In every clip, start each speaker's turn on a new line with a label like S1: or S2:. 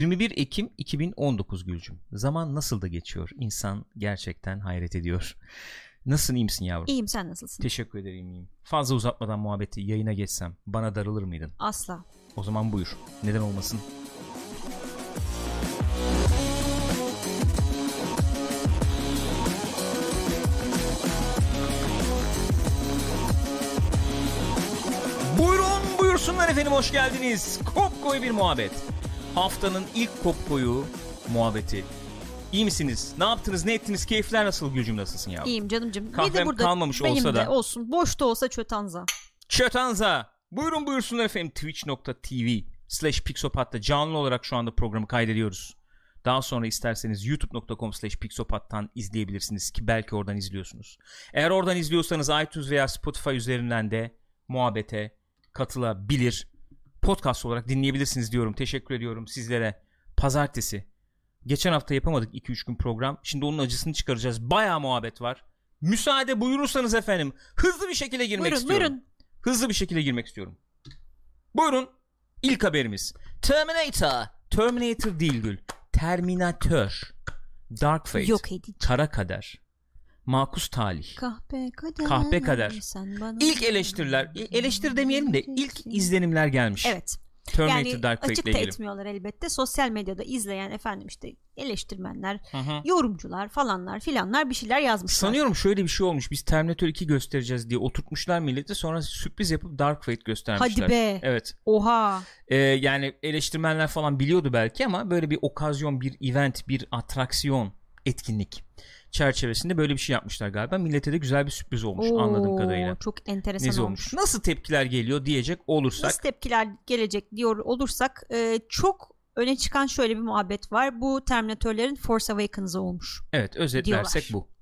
S1: 21 Ekim 2019 Gülcüm. Zaman nasıl da geçiyor. İnsan gerçekten hayret ediyor. Nasılsın iyi misin yavrum?
S2: İyiyim sen nasılsın?
S1: Teşekkür ederim iyiyim. Fazla uzatmadan muhabbeti yayına geçsem bana darılır mıydın?
S2: Asla.
S1: O zaman buyur. Neden olmasın? Buyurun buyursunlar efendim hoş geldiniz. Kopkoy bir muhabbet. Haftanın ilk kopkoyu muhabbeti. İyi misiniz? Ne yaptınız? Ne ettiniz? Keyifler nasıl? Gülcüm nasılsın ya?
S2: İyiyim canımcım.
S1: Kahvem kalmamış
S2: benim
S1: olsa
S2: de
S1: da.
S2: olsun. Boş da olsa çötanza.
S1: Çötanza. Buyurun buyursunlar efendim twitch.tv slash pixopat'ta canlı olarak şu anda programı kaydediyoruz. Daha sonra isterseniz youtube.com slash pixopat'tan izleyebilirsiniz ki belki oradan izliyorsunuz. Eğer oradan izliyorsanız iTunes veya Spotify üzerinden de muhabbete katılabilir. Podcast olarak dinleyebilirsiniz diyorum. Teşekkür ediyorum sizlere. Pazartesi. Geçen hafta yapamadık 2-3 gün program. Şimdi onun acısını çıkaracağız. Bayağı muhabbet var. Müsaade buyurursanız efendim hızlı bir şekilde girmek
S2: Buyurun
S1: istiyorum.
S2: buyurun.
S1: Hızlı bir şekilde girmek istiyorum. Buyurun. İlk haberimiz. Terminator. Terminator değil Gül. Terminator. Dark Fate.
S2: Yok edici.
S1: Kara kader. Makus talih.
S2: Kahpe kader.
S1: Kahpe kader. İlk eleştiriler, eleştir demeyelim de ilk izlenimler gelmiş.
S2: Evet.
S1: Terminator
S2: Yani
S1: Dark
S2: açık da
S1: ilgili.
S2: etmiyorlar elbette. Sosyal medyada izleyen efendim işte eleştirmenler,
S1: hı.
S2: yorumcular falanlar filanlar bir şeyler yazmışlar.
S1: Sanıyorum şöyle bir şey olmuş. Biz Terminator 2 göstereceğiz diye oturtmuşlar milleti. Sonra sürpriz yapıp Dark Fate göstermişler.
S2: Hadi be.
S1: Evet.
S2: Oha.
S1: Ee, yani eleştirmenler falan biliyordu belki ama böyle bir okazyon, bir event, bir atraksiyon, etkinlik çerçevesinde böyle bir şey yapmışlar galiba. Millete de güzel bir sürpriz olmuş
S2: Oo,
S1: anladığım kadarıyla.
S2: Çok enteresan
S1: Nezi
S2: olmuş.
S1: olmuş. Nasıl tepkiler geliyor diyecek olursak.
S2: Nasıl tepkiler gelecek diyor olursak e, çok öne çıkan şöyle bir muhabbet var. Bu Terminatörlerin Force Awakens'ı olmuş.
S1: Evet özetlersek
S2: diyorlar.
S1: bu.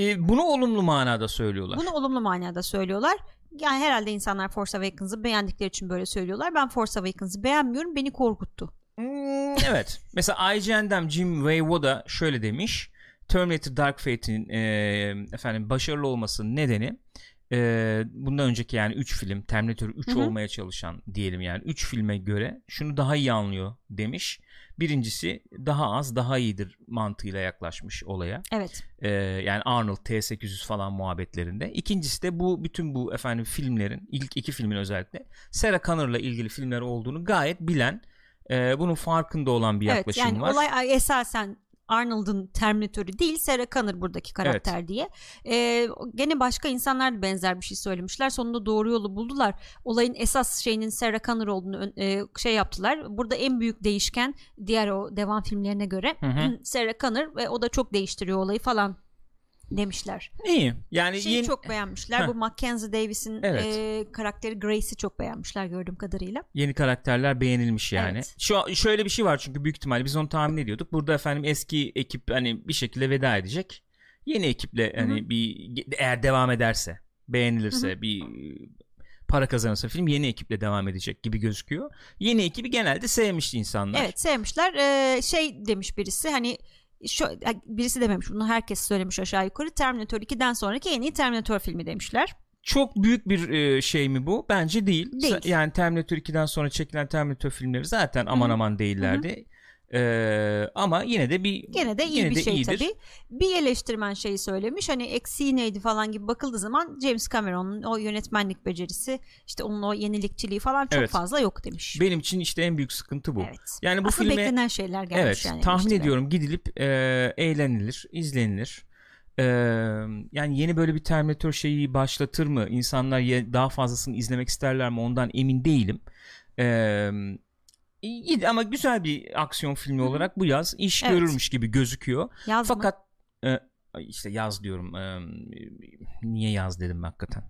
S1: Ee, bunu olumlu manada söylüyorlar.
S2: Bunu olumlu manada söylüyorlar. Yani herhalde insanlar Force Awakens'ı beğendikleri için böyle söylüyorlar. Ben Force Awakens'ı beğenmiyorum. Beni korkuttu.
S1: Hmm, evet. Mesela IGN'den Jim Waywoda şöyle demiş. Terminator Dark Fate'in e, efendim başarılı olmasının nedeni e, bundan önceki yani 3 film Terminator 3
S2: Hı hı.
S1: olmaya çalışan diyelim yani 3 filme göre şunu daha iyi anlıyor demiş. Birincisi daha az daha iyidir mantığıyla yaklaşmış olaya.
S2: Evet.
S1: Ee, yani Arnold T800 falan muhabbetlerinde. İkincisi de bu bütün bu efendim filmlerin ilk iki filmin özellikle Sarah Connor'la ilgili filmler olduğunu gayet bilen e, bunun farkında olan bir
S2: Evet
S1: yaklaşım
S2: yani
S1: var.
S2: olay esasen Arnold'un Terminatörü değil Sarah Connor buradaki karakter diye. Ee, gene başka insanlar da benzer bir şey söylemişler. Sonunda doğru yolu buldular. Olayın esas şeyinin Sarah Connor olduğunu e, şey yaptılar. Burada en büyük değişken diğer o devam filmlerine göre
S1: Hı hı.
S2: Sarah Connor ve o da çok değiştiriyor olayı falan demişler.
S1: İyi. Yani
S2: Şeyi
S1: yeni-
S2: çok beğenmişler.
S1: Heh.
S2: Bu Mackenzie Davis'in
S1: Evet.
S2: e, karakteri Grace'i çok beğenmişler gördüğüm kadarıyla.
S1: yeni karakterler beğenilmiş yani.
S2: Evet.
S1: Şu şöyle bir şey var çünkü büyük ihtimalle biz onu tahmin ediyorduk. Burada efendim eski ekip hani bir şekilde veda edecek. Yeni ekiple hani bir eğer devam ederse, beğenilirse, bir para kazanırsa film yeni ekiple devam edecek gibi gözüküyor. Yeni ekibi genelde sevmişti insanlar.
S2: Evet sevmişler. Ee, şey demiş birisi hani şu birisi dememiş bunu herkes söylemiş aşağı yukarı Terminator 2'den sonraki en iyi Terminator filmi demişler.
S1: Çok büyük bir e, şey mi bu? Bence değil.
S2: Değil.
S1: Yani Terminator 2'den sonra çekilen Terminator filmleri zaten aman
S2: Hı hı.
S1: aman değillerdi. Ee, ama yine de bir
S2: Gene de iyi
S1: yine
S2: bir
S1: de
S2: şey
S1: iyidir.
S2: tabii. Bir eleştirmen şeyi söylemiş hani eksiği neydi falan gibi bakıldığı zaman James Cameron'un o yönetmenlik becerisi işte onun o yenilikçiliği falan çok
S1: Evet.
S2: fazla yok demiş.
S1: Benim için işte en büyük sıkıntı bu.
S2: Evet.
S1: Yani bu
S2: Aslında
S1: filme
S2: beklenen şeyler gelmiş
S1: evet
S2: yani.
S1: tahmin ediyorum gidilip e, eğlenilir, izlenilir. E, yani yeni böyle bir Terminator şeyi başlatır mı? İnsanlar daha fazlasını izlemek isterler mi? Ondan emin değilim. E, iyi ama güzel bir aksiyon filmi
S2: Hı
S1: olarak bu yaz iş
S2: Evet.
S1: görürmüş gibi gözüküyor.
S2: Yaz mı?
S1: Fakat e, ay işte yaz diyorum. E, niye yaz dedim hakikaten.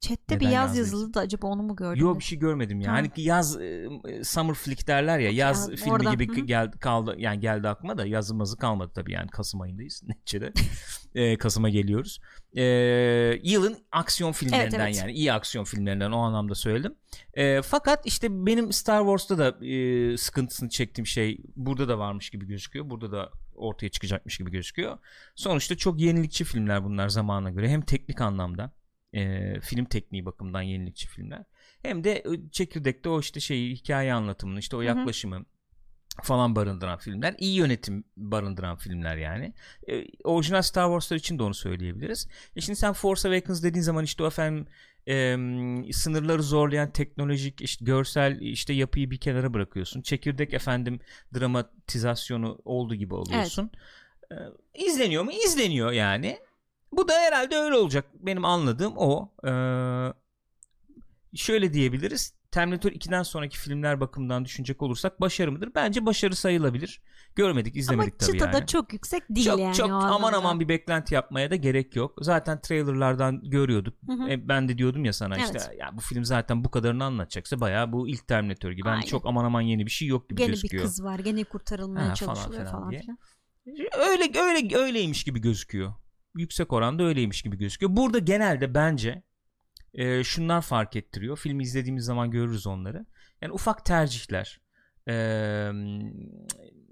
S2: Chat'te bir
S1: neden
S2: yaz
S1: yaz
S2: yazılı da acaba onu mu gördün?
S1: Yok bir şey görmedim ya.
S2: Tamam.
S1: Hani yaz e, summer flick derler ya. Yaz
S2: Ya,
S1: filmi
S2: oradan,
S1: gibi
S2: hı
S1: geldi kaldı yani geldi aklıma da yazılmazı kalmadı tabii yani Kasım ayındayız neticede. e, Kasım'a geliyoruz. E, yılın aksiyon filmlerinden
S2: evet.
S1: yani iyi aksiyon filmlerinden o anlamda söyledim. E, fakat işte benim Star Wars'ta da e, sıkıntısını çektiğim şey burada da varmış gibi gözüküyor. Burada da ortaya çıkacakmış gibi gözüküyor. Sonuçta çok yenilikçi filmler bunlar zamana göre. Hem teknik anlamda e, film tekniği bakımından yenilikçi filmler. hem de çekirdekte o işte şeyi hikaye anlatımını işte o yaklaşımı Hı-hı falan barındıran filmler. iyi yönetim barındıran filmler yani. E, orijinal Star Wars'lar için de onu söyleyebiliriz. E şimdi sen Force Awakens dediğin zaman işte o efendim e, sınırları zorlayan teknolojik işte görsel işte yapıyı bir kenara bırakıyorsun. Çekirdek efendim dramatizasyonu olduğu gibi oluyorsun. Evet. E, izleniyor mu? İzleniyor yani. Bu da herhalde öyle olacak. Benim anladığım o. E, şöyle diyebiliriz Terminator 2'den sonraki filmler bakımından düşünecek olursak başarı mıdır? Bence başarı sayılabilir. Görmedik, izlemedik Ama tabii yani. Ama
S2: çıta da çok yüksek değil
S1: çok,
S2: yani.
S1: Çok aman aman bir beklenti yapmaya da gerek yok. Zaten trailerlardan görüyorduk. Hı hı. E, ben de diyordum ya sana evet. işte ya bu film zaten bu kadarını anlatacaksa bayağı bu ilk Terminator gibi. Yani çok aman aman yeni bir şey yok gibi
S2: gene
S1: gözüküyor.
S2: Gene bir kız var. Gene kurtarılmaya ha, çalışılıyor falan, falan, falan.
S1: Öyle öyle öyleymiş gibi gözüküyor. Yüksek oranda öyleymiş gibi gözüküyor. Burada genelde bence e, şunlar fark ettiriyor. Filmi izlediğimiz zaman görürüz onları. Yani ufak tercihler. E,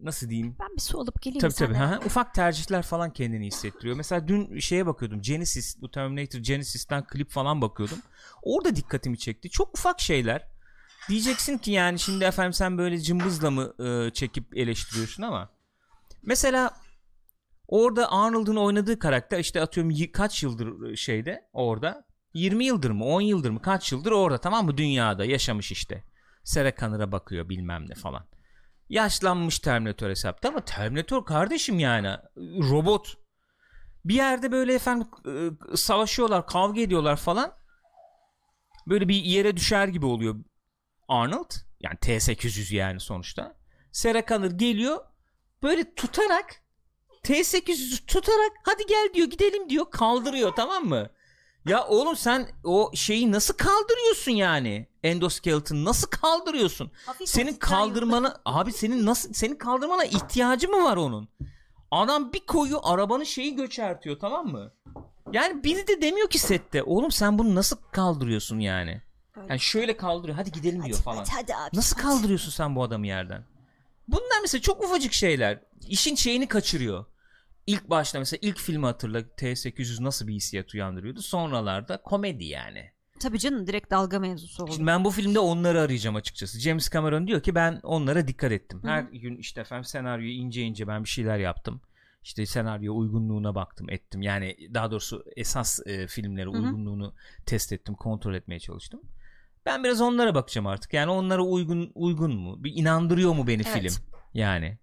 S1: nasıl diyeyim?
S2: Ben bir su alıp geleyim
S1: tabii, sana. Tabii tabii. Ufak tercihler falan kendini hissettiriyor. Mesela dün şeye bakıyordum. Genesis, bu Terminator Genesis'ten klip falan bakıyordum. Orada dikkatimi çekti. Çok ufak şeyler. Diyeceksin ki yani şimdi efendim sen böyle cımbızla mı e, çekip eleştiriyorsun ama mesela orada Arnold'un oynadığı karakter işte atıyorum kaç yıldır şeyde orada 20 yıldır mı 10 yıldır mı kaç yıldır orada tamam mı dünyada yaşamış işte. Sarah bakıyor bilmem ne falan. Yaşlanmış Terminator hesapta ama Terminator kardeşim yani robot. Bir yerde böyle efendim e, savaşıyorlar kavga ediyorlar falan. Böyle bir yere düşer gibi oluyor Arnold. Yani T-800 yani sonuçta. Sarah geliyor böyle tutarak T-800'ü tutarak hadi gel diyor gidelim diyor kaldırıyor tamam mı? Ya oğlum sen o şeyi nasıl kaldırıyorsun yani? Endoskeleton nasıl kaldırıyorsun? Hafif senin kaldırmana abi senin nasıl senin kaldırmana ihtiyacı mı var onun? Adam bir koyu arabanın şeyi göçertiyor tamam mı? Yani biri de demiyor ki sette oğlum sen bunu nasıl kaldırıyorsun yani? Yani şöyle kaldırıyor hadi gidelim diyor falan. Hadi, hadi abi, nasıl hadi. kaldırıyorsun sen bu adamı yerden? Bunlar mesela çok ufacık şeyler. İşin şeyini kaçırıyor ilk başta mesela ilk filmi hatırla T800 nasıl bir hissiyat uyandırıyordu. Sonralarda komedi yani.
S2: Tabii canım direkt dalga mevzusu oldu.
S1: Şimdi ben bu filmde onları arayacağım açıkçası. James Cameron diyor ki ben onlara dikkat ettim. Her Hı-hı. gün işte efendim senaryoyu ince ince ben bir şeyler yaptım. İşte senaryo uygunluğuna baktım ettim. Yani daha doğrusu esas e, filmlere Hı-hı. uygunluğunu test ettim, kontrol etmeye çalıştım. Ben biraz onlara bakacağım artık. Yani onlara uygun uygun mu? Bir inandırıyor mu beni evet. film? Yani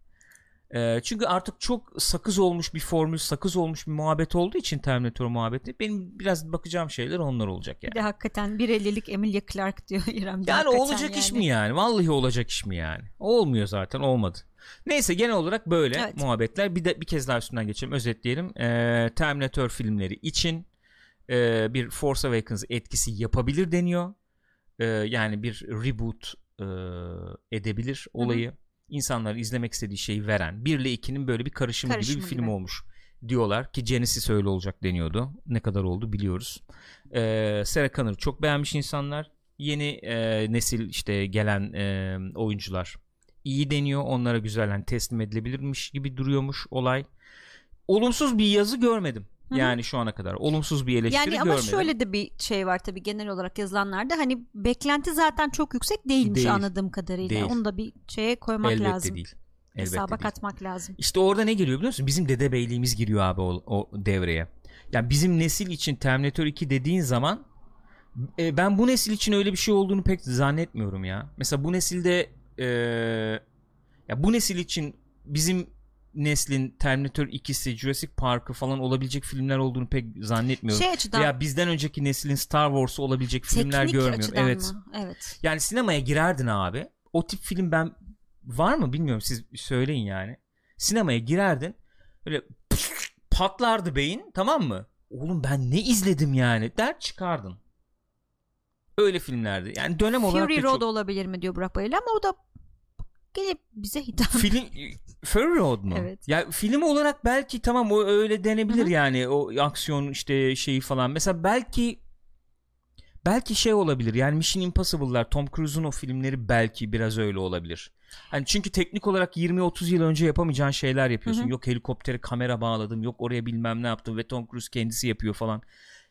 S1: e, çünkü artık çok sakız olmuş bir formül, sakız olmuş bir muhabbet olduğu için Terminator muhabbeti benim biraz bakacağım şeyler onlar olacak yani.
S2: Bir de hakikaten 1.50'lik Emilia Clarke diyor İrem.
S1: Yani olacak yani. iş mi yani? Vallahi olacak iş mi yani? Olmuyor zaten olmadı. Neyse genel olarak böyle evet. muhabbetler. Bir de bir kez daha üstünden geçelim özetleyelim. Ee, Terminator filmleri için e, bir Force Awakens etkisi yapabilir deniyor. E, yani bir reboot e, edebilir olayı. Hı-hı insanlar izlemek istediği şeyi veren 1 ile 2'nin böyle bir karışımı, karışımı gibi bir film olmuş diyorlar ki Genesis öyle olacak deniyordu. Ne kadar oldu biliyoruz. Ee, Sarah Connor çok beğenmiş insanlar. Yeni e, nesil işte gelen e, oyuncular iyi deniyor. Onlara güzel yani teslim edilebilirmiş gibi duruyormuş olay. Olumsuz bir yazı görmedim. Hı-hı. Yani şu ana kadar olumsuz bir eleştiri yani ama görmedim.
S2: şöyle de bir şey var tabii genel olarak yazılanlarda hani beklenti zaten çok yüksek değilmiş değil. anladığım kadarıyla. Değil. Onu da bir şeye koymak
S1: Elbette
S2: lazım.
S1: değil.
S2: Elbette Hesaba değil. katmak lazım.
S1: İşte orada ne geliyor biliyor musun? Bizim dede beyliğimiz giriyor abi o, o devreye. Yani bizim nesil için Terminator 2 dediğin zaman e, ben bu nesil için öyle bir şey olduğunu pek zannetmiyorum ya. Mesela bu nesilde e, ya bu nesil için bizim neslin Terminator 2'si, Jurassic Park'ı falan olabilecek filmler olduğunu pek zannetmiyorum.
S2: Şey açıdan,
S1: Veya bizden önceki neslin Star Wars'u olabilecek filmler görmüyorum. Evet.
S2: Mı? Evet.
S1: Yani sinemaya girerdin abi. O tip film ben var mı bilmiyorum siz söyleyin yani. Sinemaya girerdin. Böyle patlardı beyin tamam mı? Oğlum ben ne izledim yani der çıkardın. Öyle filmlerdi. Yani dönem
S2: Fury
S1: olarak
S2: Fury Road
S1: çok...
S2: olabilir mi diyor Burak Bayırlı ama o da gelip bize hitap.
S1: Film Fury Road mu?
S2: Evet.
S1: Ya film olarak belki tamam o öyle denebilir Hı-hı. yani o aksiyon işte şeyi falan. Mesela belki belki şey olabilir. Yani Mission Impossible'lar Tom Cruise'un o filmleri belki biraz öyle olabilir. Hani çünkü teknik olarak 20-30 yıl önce yapamayacağın şeyler yapıyorsun. Hı-hı. Yok helikoptere kamera bağladım, yok oraya bilmem ne yaptım ve Tom Cruise kendisi yapıyor falan.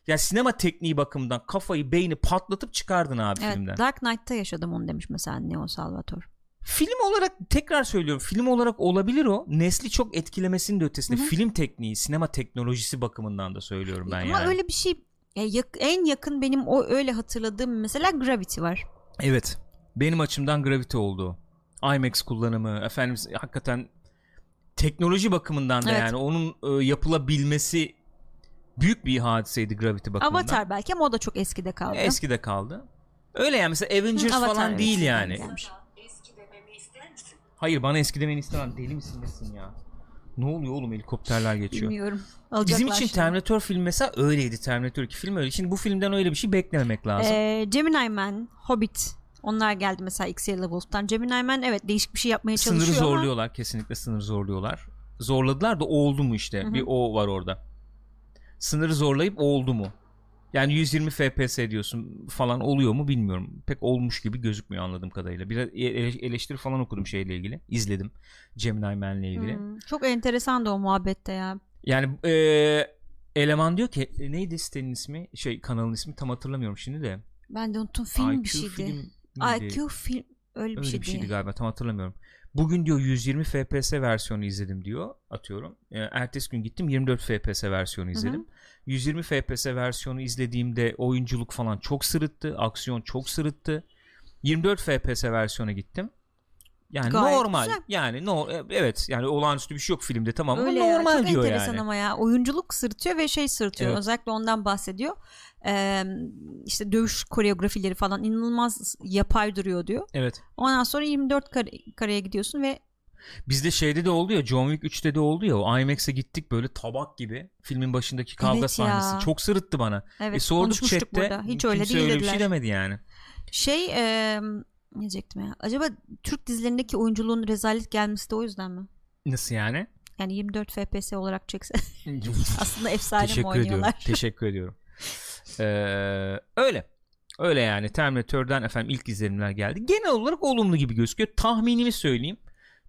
S1: yani sinema tekniği bakımından kafayı beyni patlatıp çıkardın abi
S2: evet,
S1: filmden.
S2: Dark Knight'ta yaşadım onu demiş mesela Neo Salvatore.
S1: Film olarak tekrar söylüyorum film olarak olabilir o. Nesli çok etkilemesinin de ötesinde
S2: Hı hı.
S1: film tekniği, sinema teknolojisi bakımından da söylüyorum ben
S2: Ama
S1: yani.
S2: öyle bir şey yak- en yakın benim o öyle hatırladığım mesela Gravity var.
S1: Evet. Benim açımdan Gravity oldu. IMAX kullanımı efendim hakikaten teknoloji bakımından da
S2: Evet.
S1: yani onun e, yapılabilmesi büyük bir hadiseydi Gravity bakımından.
S2: Avatar belki ama o da çok eskide kaldı.
S1: Eskide kaldı. Öyle yani mesela Avengers
S2: Hı, Avatar,
S1: falan
S2: evet,
S1: değil yani.
S2: gelmiş.
S3: Eski dememi ister misin?
S1: Hayır bana eski demeni istemem. Deli misin nesin ya? Ne oluyor oğlum helikopterler geçiyor.
S2: Bilmiyorum.
S1: Bizim
S2: Alacaklar
S1: için
S2: şimdi.
S1: Terminator film mesela öyleydi. Terminator 2 film öyle. Şimdi bu filmden öyle bir şey beklememek lazım.
S2: Ee, Gemini Man, Hobbit onlar geldi mesela X-Yellow Wolf'tan. Gemini Man evet değişik bir şey yapmaya
S1: Sınırı
S2: çalışıyor ama
S1: zorluyorlar. Kesinlikle sınırı zorluyorlar. Zorladılar da oldu mu işte?
S2: Hı hı.
S1: Bir o var orada. Sınırı zorlayıp oldu mu? Yani 120 FPS diyorsun falan oluyor mu bilmiyorum. Pek olmuş gibi gözükmüyor anladığım kadarıyla. Biraz ele- eleştiri falan okudum şeyle ilgili. İzledim. Gemini Man'le ilgili.
S2: Hmm, çok enteresan da o muhabbette ya.
S1: Yani eee, eleman diyor ki e, neydi sitenin ismi? Şey kanalın ismi tam hatırlamıyorum şimdi de.
S2: Ben de unuttum film
S1: IQ
S2: bir şeydi.
S1: film miydi?
S2: IQ film öyle bir
S1: Öyle
S2: şeydi.
S1: bir şeydi galiba tam hatırlamıyorum. Bugün diyor 120 FPS versiyonu izledim diyor atıyorum. Ee, ertesi gün gittim 24 FPS versiyonu izledim. 120 FPS versiyonu izlediğimde oyunculuk falan çok sırıttı. Aksiyon çok sırıttı. 24 FPS versiyona gittim. Yani
S2: Gayet
S1: normal.
S2: güzel.
S1: Yani no e, evet yani olağanüstü bir şey yok filmde tamam
S2: Öyle
S1: ama
S2: ya,
S1: normal
S2: çok
S1: diyor
S2: enteresan
S1: yani.
S2: ama ya oyunculuk sırıtıyor ve şey sırıtıyor
S1: Evet.
S2: özellikle ondan bahsediyor Ee, işte dövüş koreografileri falan inanılmaz yapay duruyor diyor
S1: Evet.
S2: ondan sonra 24 kare, kareye gidiyorsun ve
S1: Bizde şeyde de oldu ya John Wick 3'te de oldu ya o IMAX'e gittik böyle tabak gibi filmin başındaki kavga
S2: Evet ya.
S1: sahnesi çok sırıttı bana.
S2: evet
S1: e sorduk chatte
S2: burada hiç öyle
S1: kimse
S2: değil
S1: öyle bir şey demedi yani.
S2: şey e, ne diyecektim ya acaba Türk dizilerindeki oyunculuğun rezalet gelmesi de o yüzden mi
S1: Nasıl yani?
S2: yani 24 FPS olarak çekse aslında efsane mi
S1: Teşekkür ediyorum. Teşekkür ediyorum. Ee, öyle. Öyle yani Terminator'dan efendim ilk izlenimler geldi. Genel olarak olumlu gibi gözüküyor. Tahminimi söyleyeyim.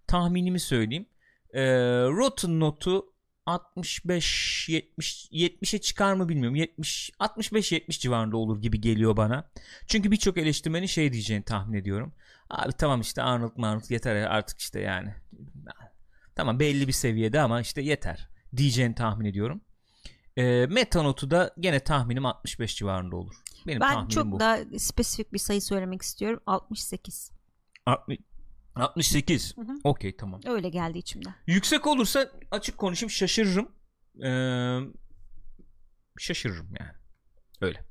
S1: Tahminimi söyleyeyim. Ee, Rotten notu 65 70 70'e çıkar mı bilmiyorum. 70 65 70 civarında olur gibi geliyor bana. Çünkü birçok eleştirmenin şey diyeceğini tahmin ediyorum. Abi tamam işte Arnold Arnold yeter artık işte yani. Tamam belli bir seviyede ama işte yeter diyeceğini tahmin ediyorum. E, meta notu da gene tahminim 65 civarında olur. Benim
S2: ben çok
S1: bu.
S2: daha spesifik bir sayı söylemek istiyorum 68
S1: Altmış- 68.
S2: Hı hı.
S1: Okey tamam.
S2: öyle geldi içimden
S1: Yüksek olursa açık konuşayım şaşırırım. Ee, şaşırırım yani. Öyle.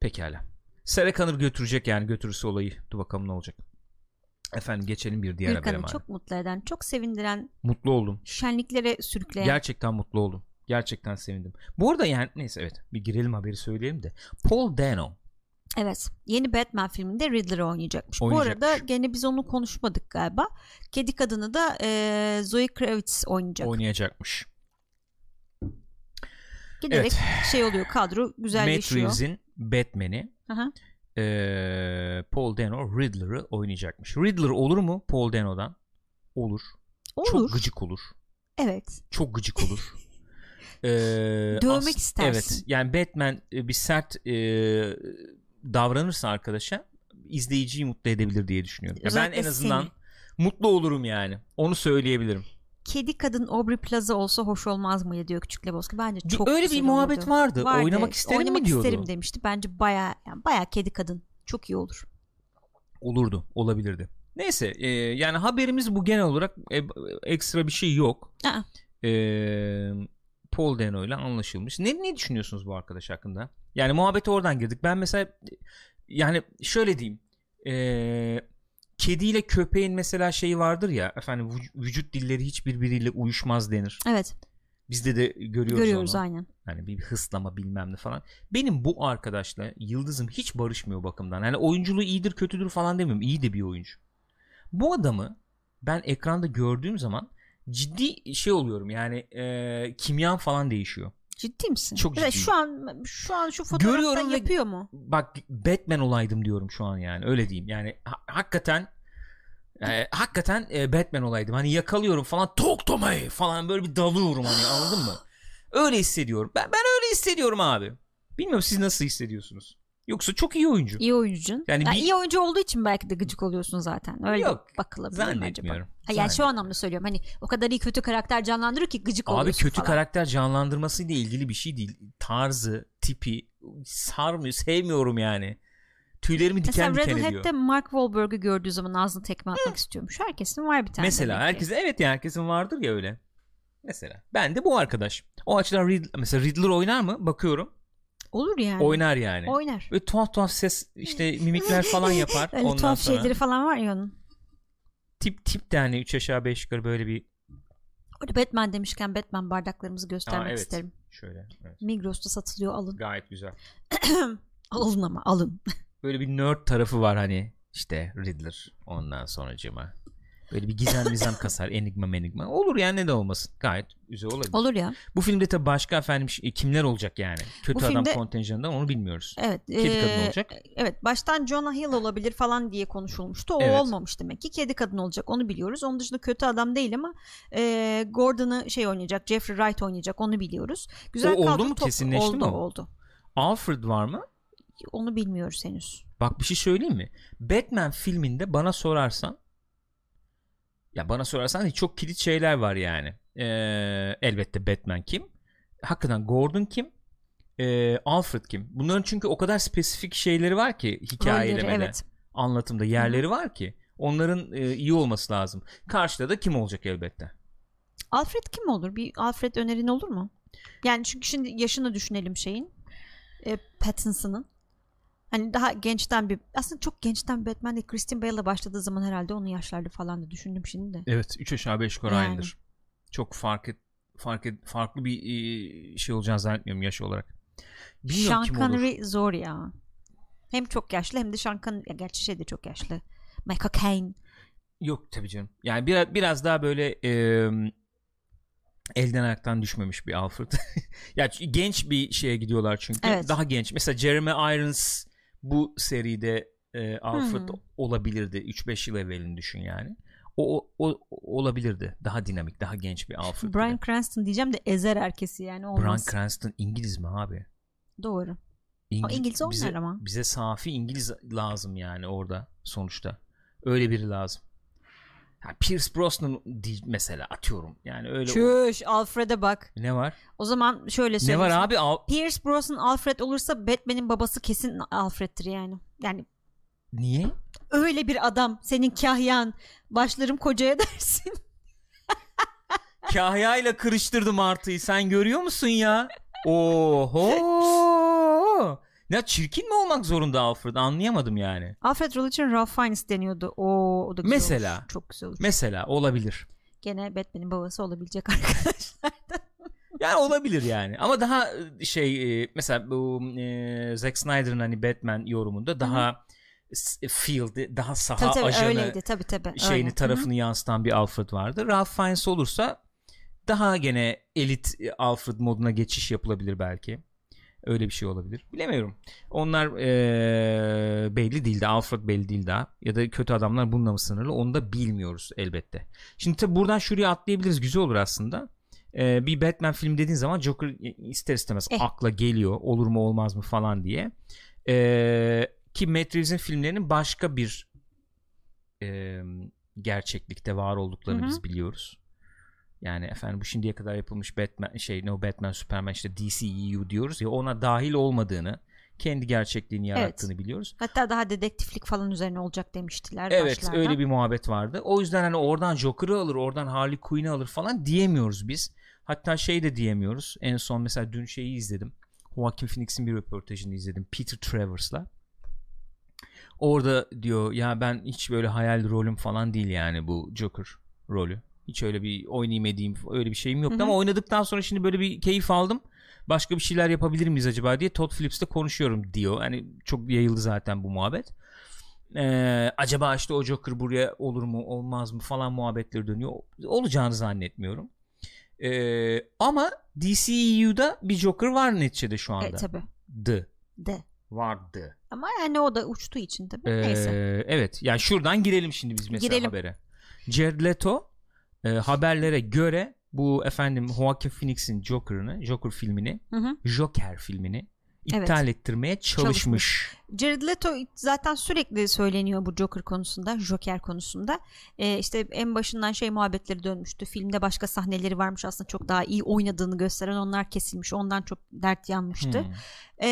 S1: Pekala. Connor götürecek yani götürürse olayı. Dur bakalım ne olacak. Efendim geçelim bir diğer habere
S2: çok mutlu eden, çok sevindiren,
S1: Mutlu oldum.
S2: şenliklere sürükleyen.
S1: Gerçekten mutlu oldum. Gerçekten sevindim. Bu arada yani neyse evet bir girelim haberi söyleyelim de. Paul Dano
S2: evet. Yeni Batman filminde Riddler'ı oynayacakmış. Bu
S1: Oynayacakmış.
S2: arada gene biz onu konuşmadık galiba. Kedi kadını da e, Zoe Kravitz oynayacak.
S1: oynayacakmış.
S2: Giderek
S1: Evet.
S2: şey oluyor kadro
S1: Matt
S2: güzelleşiyor.
S1: Reeves'in Batman'i eee, Paul Dano Riddler'ı oynayacakmış. Riddler olur mu Paul Dano'dan? Olur.
S2: Olur.
S1: Çok gıcık olur.
S2: Evet.
S1: Çok gıcık olur. Eee,
S2: Dövmek
S1: as-
S2: istersin.
S1: Evet. Yani Batman e, bir sert e, davranırsa arkadaşa izleyiciyi mutlu edebilir diye düşünüyorum. Ya ben
S2: Özellikle
S1: en azından
S2: seni.
S1: mutlu olurum yani. Onu söyleyebilirim.
S2: Kedi kadın Aubrey Plaza olsa hoş olmaz mıydı diyor Küçük Lebowski. Bence
S1: Bir-
S2: çok
S1: öyle bir muhabbet
S2: olurdu.
S1: vardı. Oynamak isterim mi
S2: Oynamak
S1: diyordu.
S2: isterim demişti. Bence baya yani baya kedi kadın. Çok iyi olur.
S1: Olurdu. Olabilirdi. Neyse e, yani haberimiz bu genel olarak e, ekstra bir şey yok.
S2: Aa.
S1: E, Paul Dano ile anlaşılmış. Ne, ne düşünüyorsunuz bu arkadaş hakkında? Yani muhabbete oradan girdik. Ben mesela yani şöyle diyeyim. E, kediyle köpeğin mesela şeyi vardır ya efendim vüc- vücut dilleri hiç birbiriyle uyuşmaz denir.
S2: Evet.
S1: Bizde de görüyoruz,
S2: Görüyoruz
S1: onu.
S2: aynen.
S1: Hani bir hıslama bilmem ne falan. Benim bu arkadaşla yıldızım hiç barışmıyor bakımdan. Yani oyunculuğu iyidir kötüdür falan demiyorum. İyi de bir oyuncu. Bu adamı ben ekranda gördüğüm zaman ciddi şey oluyorum yani e, kimyan falan değişiyor.
S2: Ciddi misin?
S1: Çok ciddiyim.
S2: Şu an şu an şu fotoğrafta
S1: Görüyorum ve-
S2: yapıyor mu?
S1: Bak Batman olaydım diyorum şu an yani öyle diyeyim. Yani ha- hakikaten e, hakikaten e, Batman olaydım. Hani yakalıyorum falan tok tomay falan böyle bir dalıyorum hani anladın mı? Öyle hissediyorum. Ben ben öyle hissediyorum abi. Bilmiyorum siz nasıl hissediyorsunuz? Yoksa çok iyi oyuncu.
S2: İyi oyuncu.
S1: Yani
S2: Yani
S1: bir-
S2: iyi oyuncu olduğu için belki de gıcık oluyorsun zaten. Öyle
S1: Yok,
S2: bakılabilir mi acaba? Ha, yani şu anlamda söylüyorum. Hani o kadar iyi kötü karakter canlandırıyor ki gıcık
S1: Abi
S2: oluyorsun
S1: kötü
S2: falan.
S1: karakter canlandırmasıyla ilgili bir şey değil. Tarzı, tipi sarmıyor, sevmiyorum yani. Tüylerimi diken
S2: Mesela
S1: diken ediyor.
S2: Radiohead'de Mark Wahlberg'ü gördüğü zaman ağzına tekme atmak istiyormuş. Herkesin var bir tane.
S1: Mesela herkesin evet ya herkesin vardır ya öyle. Mesela ben de bu arkadaş. O açıdan Riddler, mesela Riddler oynar mı? Bakıyorum.
S2: Olur yani.
S1: Oynar yani.
S2: Oynar.
S1: Ve tuhaf tuhaf ses işte mimikler falan yapar.
S2: Öyle
S1: Ondan
S2: tuhaf
S1: sonra
S2: şeyleri falan var ya onun.
S1: tip tip de hani 3 aşağı 5 yukarı böyle bir
S2: Orada Batman demişken Batman bardaklarımızı göstermek
S1: Aa, evet.
S2: isterim.
S1: şöyle. Evet.
S2: Migros'ta satılıyor alın.
S1: Gayet güzel.
S2: Alın ama alın.
S1: Böyle bir nerd tarafı var hani işte Riddler ondan sonracıma. Böyle bir gizem gizem kasar enigma menigma. Olur yani ne de olmasın. Gayet güzel olabilir.
S2: Olur ya.
S1: Bu filmde tabii başka efendim şey- kimler olacak yani? Kötü
S2: Bu
S1: adam
S2: filmde-
S1: kontenjanından onu bilmiyoruz.
S2: Evet.
S1: Kedi kadın
S2: eee,
S1: olacak.
S2: Evet. Baştan Jonah Hill olabilir falan diye konuşulmuştu. O
S1: Evet.
S2: olmamış demek ki. Kedi kadın olacak. Onu biliyoruz. Onun dışında kötü adam değil ama eee Gordon'ı şey oynayacak. Jeffrey Wright oynayacak. Onu biliyoruz. Güzel
S1: O oldu mu?
S2: toplu-
S1: Kesinleşti
S2: oldu,
S1: mi?
S2: Oldu.
S1: Alfred var mı?
S2: Onu bilmiyoruz henüz.
S1: Bak bir şey söyleyeyim mi? Batman filminde bana sorarsan ya bana sorarsan çok kilit şeyler var yani. Ee, elbette Batman kim? Hakikaten Gordon kim? Ee, Alfred kim? Bunların çünkü o kadar spesifik şeyleri var ki hikayelemede,
S2: evet.
S1: anlatımda yerleri var ki onların e, iyi olması lazım. Karşıda da kim olacak elbette?
S2: Alfred kim olur? Bir Alfred önerin olur mu? Yani çünkü şimdi yaşını düşünelim şeyin. E, Pattinson'ın. Hani daha gençten bir aslında çok gençten Batman değil. Christian Bale'la başladığı zaman herhalde onun yaşlarda falan da düşündüm şimdi de.
S1: Evet 3 aşağı 5 yukarı
S2: Yani.
S1: aynıdır. Çok fark et, fark et, farklı bir şey olacağını zannetmiyorum yaş olarak. Bilmiyorum
S2: Sean. Connery zor ya. Hem çok yaşlı hem de Sean Connery ya gerçi şey de çok yaşlı. Michael Caine.
S1: Yok tabii canım. Yani biraz biraz daha böyle e, elden ayaktan düşmemiş bir Alfred. ya genç bir şeye gidiyorlar çünkü.
S2: Evet.
S1: Daha genç. Mesela Jeremy Irons bu seride e, Alfred
S2: Hmm.
S1: olabilirdi. 3-5 yıl evvelini düşün yani. O, o, o- olabilirdi. Daha dinamik, daha genç bir Alfred.
S2: Bryan
S1: gibi.
S2: Cranston diyeceğim de ezer herkesi yani olmaz.
S1: Bryan Cranston İngiliz mi abi?
S2: Doğru.
S1: İngiliz,
S2: İngiliz oynar
S1: bize,
S2: ama.
S1: Bize safi İngiliz lazım yani orada sonuçta. Öyle biri lazım. Ha, Pierce Brosnan mesela atıyorum. Yani öyle
S2: Çüş Alfred'e bak.
S1: ne var?
S2: O zaman şöyle
S1: Ne
S2: söyleyeyim.
S1: var
S2: sana.
S1: abi? Al-
S2: Pierce Brosnan Alfred olursa Batman'in babası kesin Alfred'tir yani. Yani
S1: Niye?
S2: öyle bir adam senin kahyan başlarım kocaya dersin.
S1: Kahya ile kırıştırdım artıyı. Sen görüyor musun ya? Oho! Ya çirkin mi olmak zorunda Alfred? Anlayamadım yani.
S2: Alfred rol için Ralph Fiennes deniyordu. Oo, o da güzel
S1: Mesela.
S2: olur. Çok güzel olur.
S1: Mesela olabilir.
S2: Gene Batman'in babası olabilecek arkadaşlar.
S1: Yani olabilir yani. Ama daha e, şey e, mesela bu e, Zack Snyder'ın hani Batman yorumunda daha s- field, daha saha
S2: tabii tabii
S1: ajanı
S2: öyleydi tabii tabii.
S1: şeyini
S2: öyle.
S1: tarafını yansıtan bir Alfred vardı. Ralph Fiennes olursa daha gene elit e, Alfred moduna geçiş yapılabilir belki. Öyle bir şey olabilir. Bilemiyorum. Onlar e, belli değil de Alfred belli değil daha. Ya da kötü adamlar bununla mı sınırlı onu da bilmiyoruz elbette. Şimdi tabi buradan şuraya atlayabiliriz. Güzel olur aslında. E, bir Batman film dediğin zaman Joker ister istemez
S2: Eh.
S1: akla geliyor. Olur mu olmaz mı falan diye. E, ki Matt Reeves'in filmlerinin başka bir e, gerçeklikte var olduklarını
S2: Hı hı.
S1: biz biliyoruz. Yani efendim bu şimdiye kadar yapılmış Batman şey no Batman Superman işte DCEU diyoruz ya ona dahil olmadığını kendi gerçekliğini yarattığını biliyoruz.
S2: Hatta daha dedektiflik falan üzerine olacak demiştiler
S1: Evet
S2: başlarda.
S1: öyle bir muhabbet vardı. O yüzden hani oradan Joker'ı alır oradan Harley Quinn'i alır falan diyemiyoruz biz. Hatta şey de diyemiyoruz. En son mesela dün şeyi izledim. Joaquin Phoenix'in bir röportajını izledim. Peter Travers'la. Orada diyor ya ben hiç böyle hayal rolüm falan değil yani bu Joker rolü. Hiç öyle bir oynayayım edeyim öyle bir şeyim yoktu
S2: Hı hı.
S1: ama oynadıktan sonra şimdi böyle bir keyif aldım. Başka bir şeyler yapabilir miyiz acaba diye Todd Phillips'le konuşuyorum diyor. Hani çok yayıldı zaten bu muhabbet. Ee, acaba işte o Joker buraya olur mu olmaz mı falan muhabbetleri dönüyor. Olacağını zannetmiyorum. Ee, ama DCEU'da bir Joker var neticede şu anda.
S2: Evet tabii.
S1: The.
S2: De.
S1: Vardı.
S2: Ama yani o da uçtuğu için tabii.
S1: Ee,
S2: Neyse.
S1: Evet. Yani şuradan girelim şimdi biz mesela
S2: Girelim.
S1: habere. Jared Leto e, haberlere göre bu efendim Joaquin Phoenix'in Joker'ını, Joker filmini,
S2: Hı hı.
S1: Joker filmini iptal ettirmeye çalışmış.
S2: Jared Leto zaten sürekli söyleniyor bu Joker konusunda, Joker konusunda. Ee, işte en başından şey muhabbetleri dönmüştü. Filmde başka sahneleri varmış aslında çok daha iyi oynadığını gösteren onlar kesilmiş. Ondan çok dert yanmıştı.
S1: Hmm.
S2: Ee,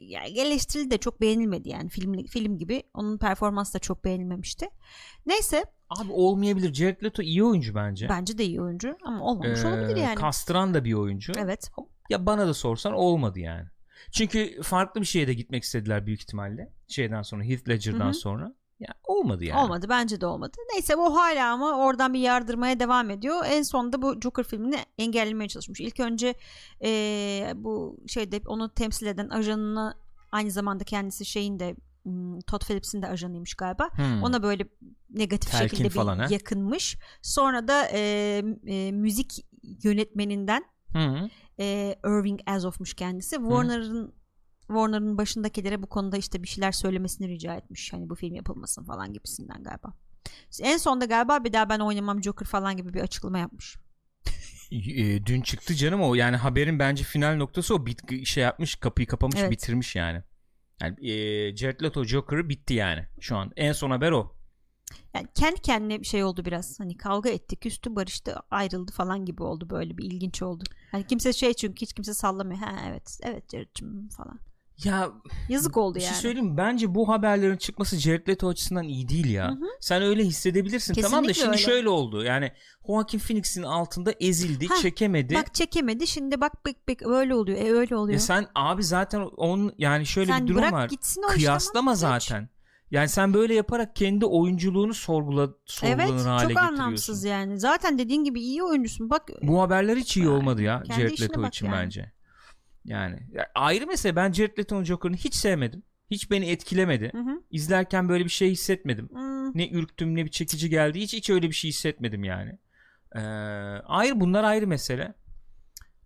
S2: yani eleştirildi de çok beğenilmedi yani film film gibi. Onun performansı da çok beğenilmemişti. Neyse
S1: Abi olmayabilir. Jared Leto iyi oyuncu bence.
S2: bence de iyi oyuncu ama olmamış
S1: Ee,
S2: olabilir yani.
S1: Kastıran da bir oyuncu.
S2: Evet.
S1: Ya bana da sorsan olmadı yani. Çünkü farklı bir şeye de gitmek istediler büyük ihtimalle. Şeyden sonra Heath Ledger'dan
S2: Hı hı.
S1: sonra. Ya olmadı yani.
S2: Olmadı bence de olmadı. Neyse o hala ama oradan bir yardırmaya devam ediyor. En sonunda bu Joker filmini engellemeye çalışmış. İlk önce eee, bu şeyde onu temsil eden ajanını aynı zamanda kendisi şeyin de Todd Phillips'in de ajanıymış galiba.
S1: Hmm.
S2: Ona böyle negatif
S1: Telkin
S2: şekilde bir
S1: falan,
S2: yakınmış. Sonra da eee, e, müzik yönetmeninden
S1: Hı.
S2: e, Irving Azof'muş kendisi. Warner'ın Warner'ın başındakilere bu konuda işte bir şeyler söylemesini rica etmiş. Hani bu film yapılmasın falan gibisinden galiba. En sonda galiba bir daha ben oynamam Joker falan gibi bir açıklama yapmış.
S1: E, dün çıktı canım o yani haberin bence final noktası o bit şey yapmış kapıyı kapamış
S2: Evet.
S1: bitirmiş yani. Yani e, Jared Leto Joker'ı bitti yani şu an. En son haber o.
S2: Yani kendi kendine bir şey oldu biraz. Hani kavga etti, küstü, barıştı, ayrıldı falan gibi oldu böyle bir ilginç oldu. Hani kimse şey çünkü hiç kimse sallamıyor. Ha evet, evet Jared'cim falan.
S1: Ya
S2: Yazık oldu
S1: bir şey
S2: yani.
S1: söyleyeyim? Bence bu haberlerin çıkması Jared Leto açısından iyi değil ya.
S2: Hı hı.
S1: Sen öyle hissedebilirsin tamam da
S2: Kesinlikle
S1: şimdi
S2: öyle.
S1: şöyle oldu. Yani Joaquin Phoenix'in altında ezildi,
S2: Hah,
S1: çekemedi.
S2: Bak çekemedi şimdi bak bak bak öyle oluyor. E öyle oluyor.
S1: ya sen abi zaten onun yani şöyle
S2: Sen
S1: bir durum
S2: bırak
S1: var.
S2: gitsin o
S1: Kıyaslama
S2: geç.
S1: zaten. Yani sen böyle yaparak kendi oyunculuğunu sorgula, sorgulanır
S2: Evet
S1: hale
S2: çok
S1: getiriyorsun.
S2: anlamsız yani. Zaten dediğin gibi iyi oyuncusun. Bak
S1: Bu haberler hiç iyi
S2: Yani
S1: olmadı ya Jared Leto için
S2: yani.
S1: bence. Yani ya ayrı mesele ben Jared Leto'nun Joker'ını hiç sevmedim. Hiç beni etkilemedi.
S2: Hı hı.
S1: İzlerken böyle bir şey hissetmedim.
S2: Hmm,
S1: Ne ürktüm ne bir çekici geldi. Hiç hiç öyle bir şey hissetmedim yani. Ee, ayrı bunlar ayrı mesele.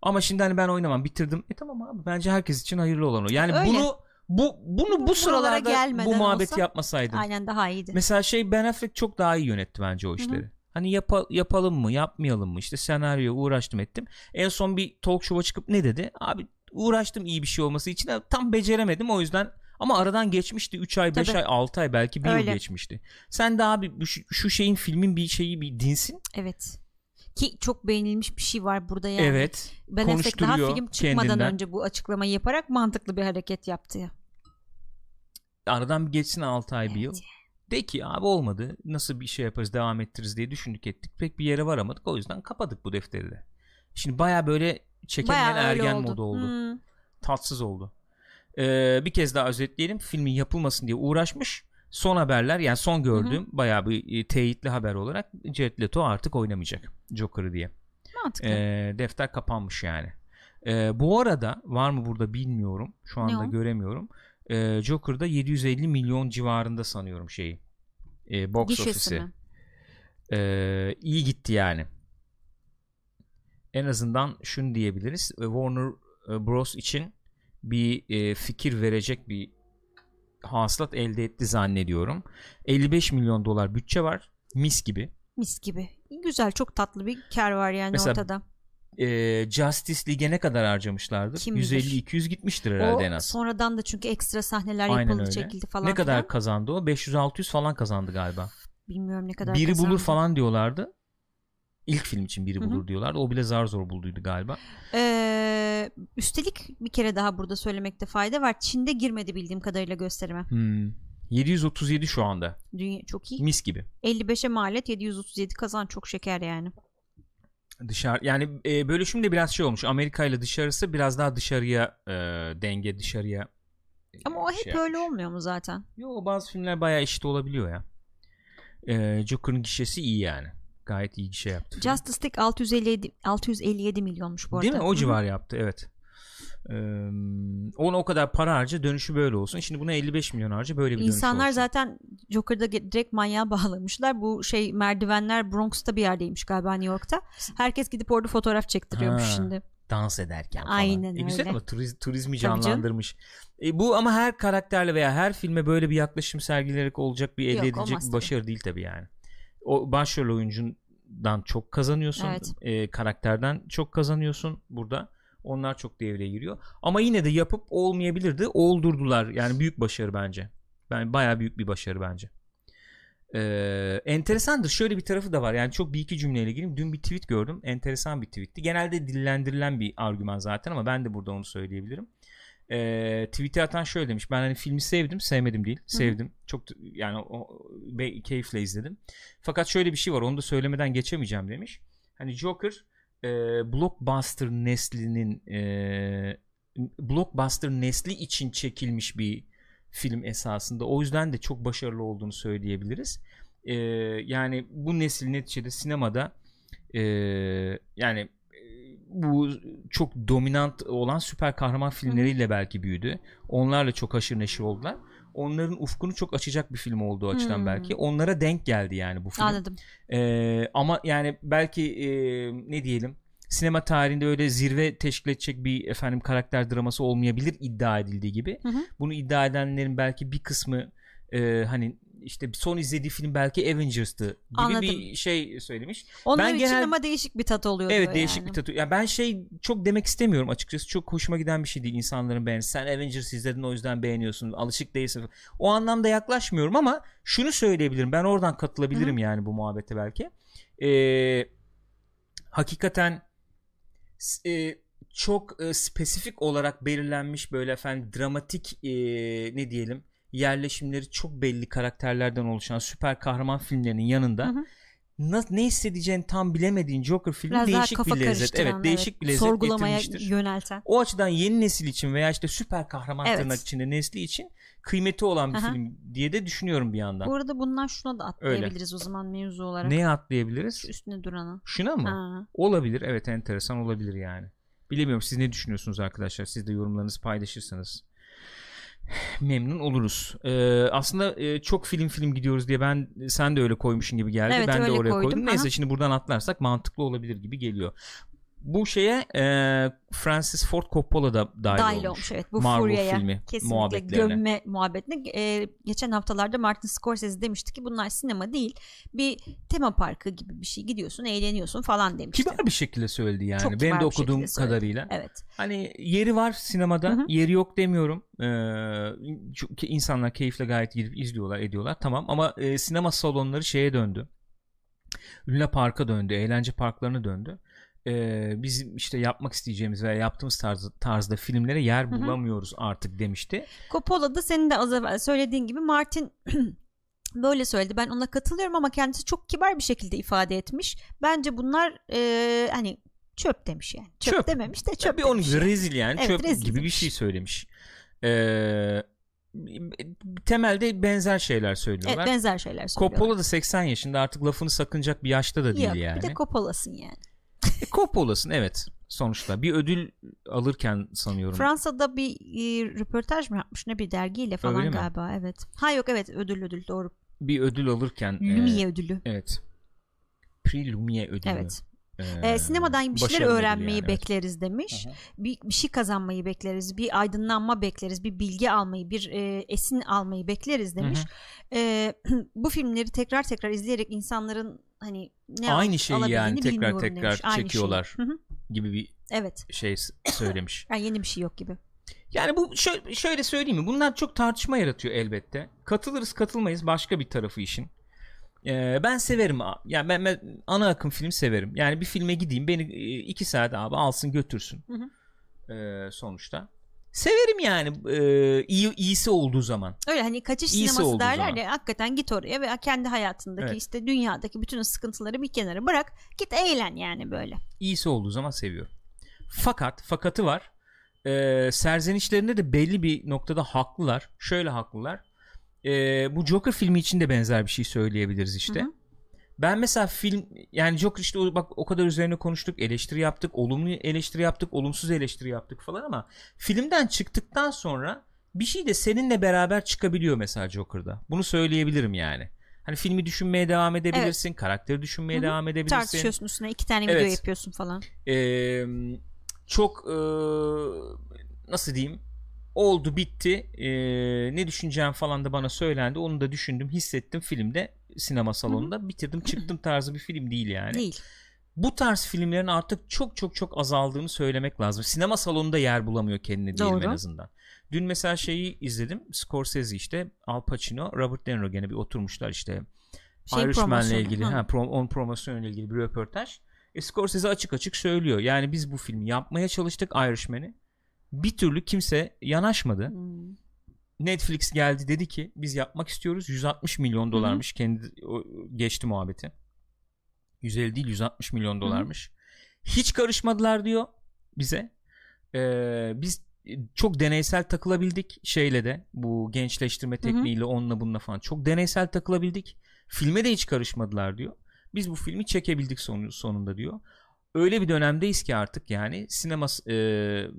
S1: Ama şimdi hani ben oynamam bitirdim. E tamam abi bence herkes için hayırlı olan o. Yani
S2: Öyle.
S1: bunu bu bunu bu sıralarda bu muhabbeti
S2: olsa-
S1: yapmasaydın.
S2: aynen daha iyiydi.
S1: Mesela şey Ben Affleck çok daha iyi yönetti bence o işleri. Hani yapa- yapalım mı yapmayalım mı işte senaryo uğraştım ettim. En son bir talk show'a çıkıp ne dedi? Abi uğraştım iyi bir şey olması için tam beceremedim o yüzden ama aradan geçmişti 3 ay 5
S2: Tabii.
S1: ay 6 ay belki bir yıl
S2: Öyle.
S1: geçmişti. Sen abi bu- şu, şu şeyin filmin bir şeyi bir dinsin.
S2: Evet. Ki çok beğenilmiş bir şey var burada yani.
S1: Evet.
S2: Ben Affleck daha film çıkmadan
S1: kendinden.
S2: önce bu açıklamayı yaparak mantıklı bir hareket yaptı. ya.
S1: Aradan bir geçsin 6 ay bir
S2: Evet.
S1: yıl. De ki abi olmadı. Nasıl bir şey yaparız devam ettiririz diye düşündük ettik. Pek bir yere varamadık. O yüzden kapadık bu defteri de. Şimdi baya böyle çekemeyen
S2: Bayağı
S1: ergen
S2: oldu.
S1: modu oldu.
S2: Hmm.
S1: tatsız oldu. Ee, bir kez daha özetleyelim. Filmin yapılmasın diye uğraşmış. Son haberler yani son gördüğüm bayağı bir e, teyitli haber olarak Jared Leto artık oynamayacak Joker'ı diye.
S2: Mantıklı.
S1: Ee, defter kapanmış yani. Ee, bu arada var mı burada bilmiyorum. Şu anda
S2: o?
S1: göremiyorum. Ee, Joker'da 750 milyon civarında sanıyorum şeyi. Ee, box
S2: Gişesi mi?
S1: Ee, iyi gitti yani. En azından şunu diyebiliriz. Warner e, Bros için bir e, fikir verecek bir hasılat elde etti zannediyorum. 55 milyon dolar bütçe var. Mis gibi.
S2: Mis gibi. Güzel çok tatlı bir kar var yani
S1: Mesela
S2: ortada.
S1: E, Justice League'e ne kadar harcamışlardır?
S2: Kim bilir?
S1: 150-200 gitmiştir herhalde
S2: O
S1: en az.
S2: sonradan da çünkü ekstra sahneler
S1: Aynen
S2: yapıldı
S1: öyle.
S2: çekildi falan
S1: ne kadar kazandı o? 500-600 falan kazandı galiba.
S2: Bilmiyorum ne kadar
S1: Biri
S2: kazandı.
S1: bulur falan diyorlardı. İlk film için biri bulur diyorlardı. O bile zar zor bulduydu galiba.
S2: Ee, üstelik bir kere daha burada söylemekte fayda var. Çin'de girmedi bildiğim kadarıyla gösterime.
S1: Hmm. 737 şu anda.
S2: Dünya çok iyi.
S1: Mis gibi.
S2: 55'e maliyet 737 kazan çok şeker yani.
S1: Dışarı yani e, bölüşüm de biraz şey olmuş. Amerika ile dışarısı biraz daha dışarıya e, denge dışarıya. e,
S2: Ama o hep
S1: şey
S2: öyle
S1: yapmış.
S2: olmuyor mu zaten?
S1: Yo bazı filmler bayağı eşit olabiliyor ya. E, Joker'ın gişesi iyi yani. Gayet iyi gişe yaptı.
S2: Justice League 657 657 milyonmuş bu arada.
S1: Değil mi? O civar yaptı evet. Ee, ona o kadar para harca dönüşü böyle olsun. Şimdi buna 55 milyon harca böyle bir dönüş
S2: İnsanlar zaten Joker'da direkt manyağa bağlamışlar. Bu şey merdivenler Bronx'ta bir yerdeymiş galiba New York'ta. Herkes gidip orada fotoğraf çektiriyormuş
S1: Ha.
S2: şimdi.
S1: dans ederken falan.
S2: Aynen
S1: e, güzel
S2: öyle.
S1: ama turiz, turizmi
S2: Tabii
S1: canlandırmış. E, bu ama her karakterle veya her filme böyle bir yaklaşım sergileyerek olacak bir elde
S2: Yok,
S1: edilecek bir
S2: tabii.
S1: başarı değil tabii yani. O başrol oyuncundan çok kazanıyorsun.
S2: Evet.
S1: E, karakterden çok kazanıyorsun burada. Onlar çok devreye giriyor. Ama yine de yapıp olmayabilirdi. Oldurdular. Yani büyük başarı bence. Ben bayağı büyük bir başarı bence. Ee, enteresandır. Şöyle bir tarafı da var. Yani çok bir iki cümleyle gireyim. Dün bir tweet gördüm. Enteresan bir tweetti. Genelde dillendirilen bir argüman zaten ama ben de burada onu söyleyebilirim. Ee, tweet'i atan şöyle demiş. Ben hani filmi sevdim. Sevmedim değil. Sevdim. Çok yani o, be, keyifle izledim. Fakat şöyle bir şey var. Onu da söylemeden geçemeyeceğim demiş. Hani Joker e, blockbuster neslinin e, blockbuster nesli için çekilmiş bir film esasında. O yüzden de çok başarılı olduğunu söyleyebiliriz. Ee, yani bu nesil neticede sinemada e, yani e, bu çok dominant olan süper kahraman filmleriyle belki büyüdü. Onlarla çok haşır neşir oldular. Onların ufkunu çok açacak bir film olduğu açıdan
S2: Hmm.
S1: belki. Onlara denk geldi yani bu film.
S2: Anladım.
S1: Ee, ama yani belki e, ne diyelim sinema tarihinde öyle zirve teşkil edecek bir efendim karakter draması olmayabilir iddia edildiği gibi.
S2: Hı hı.
S1: Bunu iddia edenlerin belki bir kısmı e, hani işte son izlediği film belki Avengers'tı gibi
S2: Anladım.
S1: bir şey söylemiş.
S2: Onlar
S1: Ben
S2: için
S1: genel-
S2: ama değişik bir tat oluyor
S1: Evet değişik
S2: yani.
S1: bir tatu. Ya ben şey çok demek istemiyorum açıkçası. Çok hoşuma giden bir şey değil insanların beğenmesi. Sen Avengers izledin o yüzden beğeniyorsun. Alışık değilsin. O anlamda yaklaşmıyorum ama şunu söyleyebilirim. Ben oradan katılabilirim yani bu muhabbete belki. Ee, hakikaten e, çok e, spesifik olarak belirlenmiş böyle efendim dramatik e, ne diyelim yerleşimleri çok belli karakterlerden oluşan süper kahraman filmlerinin yanında
S2: Hı hı.
S1: ne hissedeceğini tam bilemediğin Joker filmi
S2: Biraz
S1: değişik bir lezzet. Evet, değişik bir lezzet
S2: Sorgulamaya
S1: getirmiştir.
S2: yönelten.
S1: O açıdan yeni nesil için veya işte süper kahraman
S2: Evet.
S1: tırnak içinde nesli için kıymeti olan bir
S2: Aha.
S1: film diye de düşünüyorum bir yandan.
S2: Bu arada bundan şuna da atlayabiliriz o zaman mevzu olarak.
S1: Neye atlayabiliriz?
S2: Şu üstüne durana.
S1: Şuna mı?
S2: Ha.
S1: Olabilir. Evet enteresan olabilir yani. Bilemiyorum siz ne düşünüyorsunuz arkadaşlar? Siz de yorumlarınızı paylaşırsanız memnun oluruz. Ee, aslında e, çok film film gidiyoruz diye ben sen de öyle koymuşsun gibi geldi.
S2: Evet,
S1: ben de oraya
S2: koydum.
S1: koydum. Neyse şimdi buradan atlarsak mantıklı olabilir gibi geliyor. Bu şeye e, Francis Ford Coppola da dahil,
S2: Dahil
S1: olmuş.
S2: olmuş evet bu
S1: Marvel
S2: furyaya
S1: filmi
S2: kesinlikle gömme muhabbetine e, geçen haftalarda Martin Scorsese demişti ki bunlar sinema değil bir tema parkı gibi bir şey gidiyorsun eğleniyorsun falan demişti.
S1: Kibar bir şekilde söyledi yani.
S2: Çok
S1: Benim de okuduğum kadarıyla.
S2: Evet.
S1: Hani yeri var sinemada.
S2: Hı hı.
S1: Yeri yok demiyorum. Ee, çünkü insanlar keyifle gayet gidip izliyorlar, ediyorlar. Tamam ama e, sinema salonları şeye döndü. Luna Park'a döndü, eğlence parklarına döndü. Ee, bizim işte yapmak isteyeceğimiz veya yaptığımız tarzda, tarzda filmlere yer bulamıyoruz artık demişti.
S2: Coppola da senin de az evvel söylediğin gibi Martin böyle söyledi. Ben ona katılıyorum ama kendisi çok kibar bir şekilde ifade etmiş. Bence bunlar e, hani çöp demiş yani. Çöp,
S1: Çöp.
S2: dememiş de çöp
S1: bir onun
S2: demiş. yani.
S1: rezil yani
S2: Evet,
S1: çöp
S2: rezil
S1: gibi bir
S2: demiş.
S1: şey söylemiş. Ee, temelde benzer şeyler söylüyorlar.
S2: Evet benzer şeyler söylüyorlar.
S1: Coppola da 80 yaşında artık lafını sakınacak bir yaşta da değil
S2: Yok,
S1: yani.
S2: Bir de Coppola'sın yani.
S1: E, Coppola'sın evet sonuçta. Bir ödül alırken sanıyorum.
S2: Fransa'da bir e, röportaj mı yapmış ne bir dergiyle falan
S1: Öyle mi?
S2: galiba evet. Ha yok evet ödül ödül doğru.
S1: bir ödül alırken. e,
S2: Lumière ödülü.
S1: evet. Prix Lumière ödülü.
S2: Evet.
S1: E,
S2: E, sinemadan bir şeyler öğrenmeyi
S1: yani, evet.
S2: bekleriz demiş.
S1: Aha.
S2: Bir, bir şey kazanmayı bekleriz. Bir aydınlanma bekleriz. Bir bilgi almayı, bir e, esin almayı bekleriz demiş. E, bu filmleri tekrar tekrar izleyerek insanların hani ne
S1: Aynı şeyi yani tekrar tekrar
S2: demiş. Aynı
S1: çekiyorlar.
S2: Hı hı.
S1: gibi bir
S2: Evet.
S1: şey söylemiş.
S2: Yani yeni bir şey yok gibi.
S1: Yani bu şöyle, şöyle söyleyeyim mi? Bunlar çok tartışma yaratıyor elbette. Katılırız katılmayız başka bir tarafı işin. Ee, ben severim. Yani ben, ben ana akım film severim. Yani bir filme gideyim beni iki saat abi alsın götürsün.
S2: Hı
S1: Ee, sonuçta. Severim yani e, iyi iyisi olduğu zaman.
S2: Öyle hani kaçış
S1: İyisi
S2: sineması derler
S1: zaman.
S2: ya hakikaten git oraya ve kendi hayatındaki
S1: Evet.
S2: işte dünyadaki bütün sıkıntıları bir kenara bırak git eğlen yani böyle.
S1: İyisi olduğu zaman seviyorum. Fakat fakatı var. Ee, serzenişlerinde de belli bir noktada haklılar. Şöyle haklılar. Ee, bu Joker filmi için de benzer bir şey söyleyebiliriz işte.
S2: Hı hı.
S1: Ben mesela film yani Joker işte o- bak o kadar üzerine konuştuk, eleştiri yaptık, olumlu eleştiri yaptık, olumsuz eleştiri yaptık falan ama filmden çıktıktan sonra bir şey de seninle beraber çıkabiliyor mesela Joker'da. Bunu söyleyebilirim yani. Hani filmi düşünmeye devam edebilirsin, karakteri düşünmeye
S2: Hı hı.
S1: devam edebilirsin.
S2: Tartışıyorsun üstüne iki tane video
S1: Evet.
S2: yapıyorsun falan.
S1: Ee, çok ee, nasıl diyeyim oldu bitti Ee, ne düşüneceğim falan da bana söylendi onu da düşündüm hissettim filmde sinema salonunda bitirdim çıktım tarzı bir film değil yani
S2: Değil.
S1: bu tarz filmlerin artık çok çok çok azaldığını söylemek lazım. Sinema salonunda yer bulamıyor kendine diyelim en azından. Dün mesela şeyi izledim. Scorsese işte Al Pacino, Robert De Niro gene bir oturmuşlar işte.
S2: Şey
S1: Irishman'la ilgili, ha, prom- onun promosyonuyla ilgili bir röportaj. E, Scorsese açık açık söylüyor. Yani biz bu filmi yapmaya çalıştık Irishman'i. Bir türlü kimse yanaşmadı.
S2: Hmm.
S1: Netflix geldi dedi ki biz yapmak istiyoruz. 160 milyon dolarmış kendi o, geçti muhabbeti. 150 değil 160 milyon dolarmış. Hiç karışmadılar diyor bize. Ee, biz çok deneysel takılabildik şeyle de bu gençleştirme tekniğiyle onunla bununla falan çok deneysel takılabildik. Filme de hiç karışmadılar diyor. Biz bu filmi çekebildik sonu, sonunda diyor. Öyle bir dönemdeyiz ki artık yani sinema e,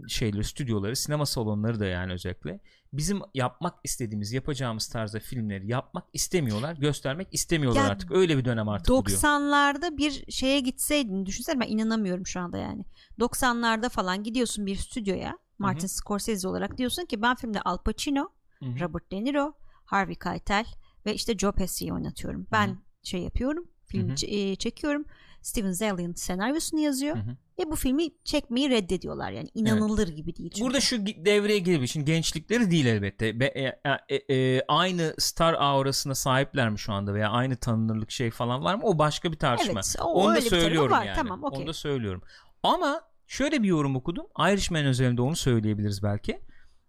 S1: şeyleri, stüdyoları, sinema salonları da yani özellikle bizim yapmak istediğimiz, yapacağımız tarzda filmleri yapmak istemiyorlar, göstermek istemiyorlar
S2: Ya,
S1: artık. Öyle bir dönem artık bu diyor.
S2: 90'larda bir şeye gitseydin düşünsene ben inanamıyorum şu anda yani. 90'larda falan gidiyorsun bir stüdyoya Martin Scorsese olarak diyorsun ki ben filmde Al Pacino,
S1: Hı hı.
S2: Robert De Niro, Harvey Keitel ve işte Joe Pesci'yi oynatıyorum. Ben
S1: Hı hı.
S2: şey yapıyorum, film ç- e, çekiyorum. Steven Zalian senaryosunu yazıyor
S1: Hı hı.
S2: ve bu filmi çekmeyi reddediyorlar yani inanılır gibi değil. Çünkü.
S1: Burada şu devreye giriyor. Şimdi gençlikleri değil elbette. Be- e- e- e- aynı star aurasına sahipler mi şu anda veya aynı tanınırlık şey falan var mı? O başka bir tartışma.
S2: Evet, o-
S1: Onu da söylüyorum
S2: var.
S1: yani.
S2: Tamam, okey.
S1: Onu da söylüyorum. Ama şöyle bir yorum okudum. Irishman özelinde onu söyleyebiliriz belki.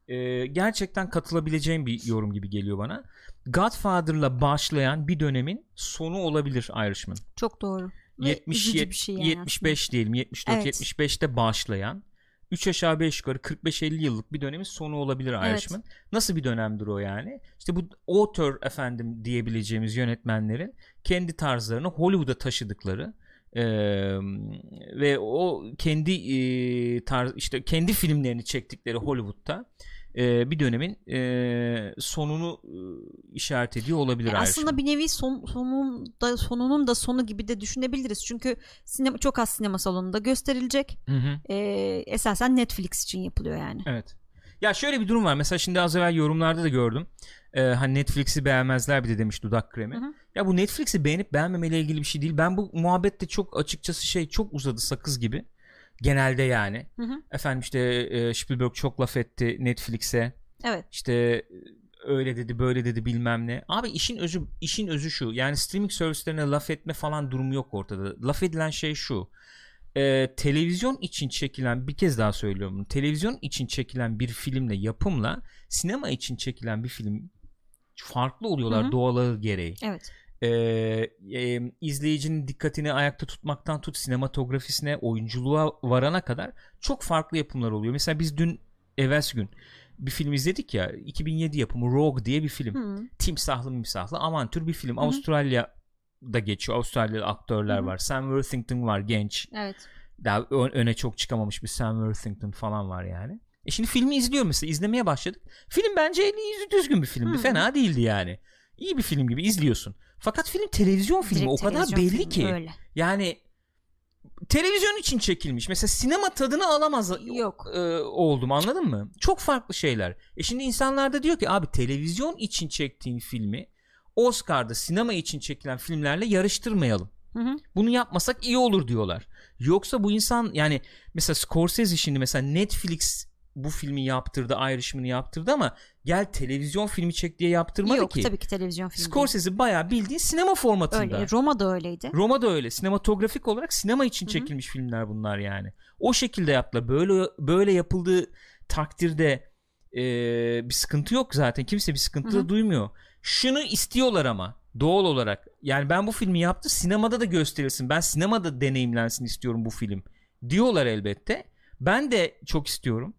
S1: Ee, gerçekten katılabileceğim bir yorum gibi geliyor bana. Godfather'la başlayan bir dönemin sonu olabilir Irishman.
S2: çok doğru. Ve
S1: 70
S2: üzücü
S1: yet-
S2: bir şey yani
S1: 75 diyelim 74
S2: Evet.
S1: 75'te başlayan 3 aşağı 5 yukarı 45-50 yıllık bir dönemin sonu olabilir Irishman. Nasıl bir dönemdir o yani? İşte bu author efendim diyebileceğimiz yönetmenlerin kendi tarzlarını Hollywood'a taşıdıkları eee, ve o kendi eee, tarz işte kendi filmlerini çektikleri Hollywood'da eee, bir dönemin eee, sonunu eee, işaret ediyor olabilir
S2: E, aslında bir nevi son, sonun da sonunun da sonu gibi de düşünebiliriz. Çünkü sinema çok az sinema salonunda gösterilecek.
S1: Hı hı.
S2: E, esasen Netflix için yapılıyor yani.
S1: Evet. Ya şöyle bir durum var. Mesela şimdi az evvel yorumlarda da gördüm. Ee, hani Netflix'i beğenmezler bir de demiş dudak kremi.
S2: Hı hı.
S1: Ya bu Netflix'i beğenip beğenmemeyle ilgili bir şey değil. Ben bu muhabbette çok açıkçası şey çok uzadı sakız gibi. Genelde yani.
S2: Hı hı.
S1: Efendim işte e, Spielberg çok laf etti Netflix'e.
S2: Evet.
S1: İşte e, öyle dedi böyle dedi bilmem ne. Abi işin özü işin özü şu. Yani streaming servislerine laf etme falan durumu yok ortada. Laf edilen şey şu. Ee, televizyon için çekilen bir kez daha söylüyorum bunu. Televizyon için çekilen bir filmle yapımla sinema için çekilen bir film farklı oluyorlar
S2: Hı hı.
S1: doğaları gereği.
S2: Evet.
S1: Ee, e, izleyicinin dikkatini ayakta tutmaktan tut sinematografisine, oyunculuğa varana kadar çok farklı yapımlar oluyor. Mesela biz dün evvelsi gün bir film izledik ya 2007 yapımı Rogue diye bir film.
S2: Hı.
S1: Timsahlı mimsahlı avantür bir film.
S2: Hı.
S1: Avustralya'da geçiyor. Avustralyalı aktörler
S2: Hı
S1: var. Sam Worthington var genç.
S2: Evet.
S1: Daha öne çok çıkamamış bir Sam Worthington falan var yani. E şimdi filmi izliyorum mesela izlemeye başladık. Film bence eli yüzü düzgün bir filmdi.
S2: Hı.
S1: Fena değildi yani. İyi bir film gibi izliyorsun. Fakat film televizyon filmi
S2: Direkt
S1: o kadar belli
S2: filmi,
S1: ki.
S2: Öyle.
S1: Yani televizyon için çekilmiş. Mesela sinema tadını alamaz
S2: Yok.
S1: e, oldum anladın mı? Çok farklı şeyler. E şimdi insanlar da diyor ki abi televizyon için çektiğin filmi Oscar'da sinema için çekilen filmlerle yarıştırmayalım.
S2: Hı hı.
S1: Bunu yapmasak iyi olur diyorlar. Yoksa bu insan yani mesela Scorsese şimdi mesela Netflix bu filmi yaptırdı, Irishman'ı yaptırdı ama gel televizyon filmi çek diye yaptırmadı
S2: Yok
S1: ki.
S2: tabii ki televizyon filmi.
S1: Scorsese bayağı bildiğin sinema formatında.
S2: Öyle. Roma da öyleydi.
S1: Roma da öyle. Sinematografik olarak sinema için
S2: Hı hı.
S1: çekilmiş filmler bunlar yani. O şekilde yaptılar. Böyle böyle yapıldığı takdirde e, bir sıkıntı yok zaten. Kimse bir sıkıntı
S2: Hı hı.
S1: da duymuyor. Şunu istiyorlar ama doğal olarak. Yani ben bu filmi yaptı sinemada da gösterilsin. Ben sinemada deneyimlensin istiyorum bu film. Diyorlar elbette. Ben de çok istiyorum.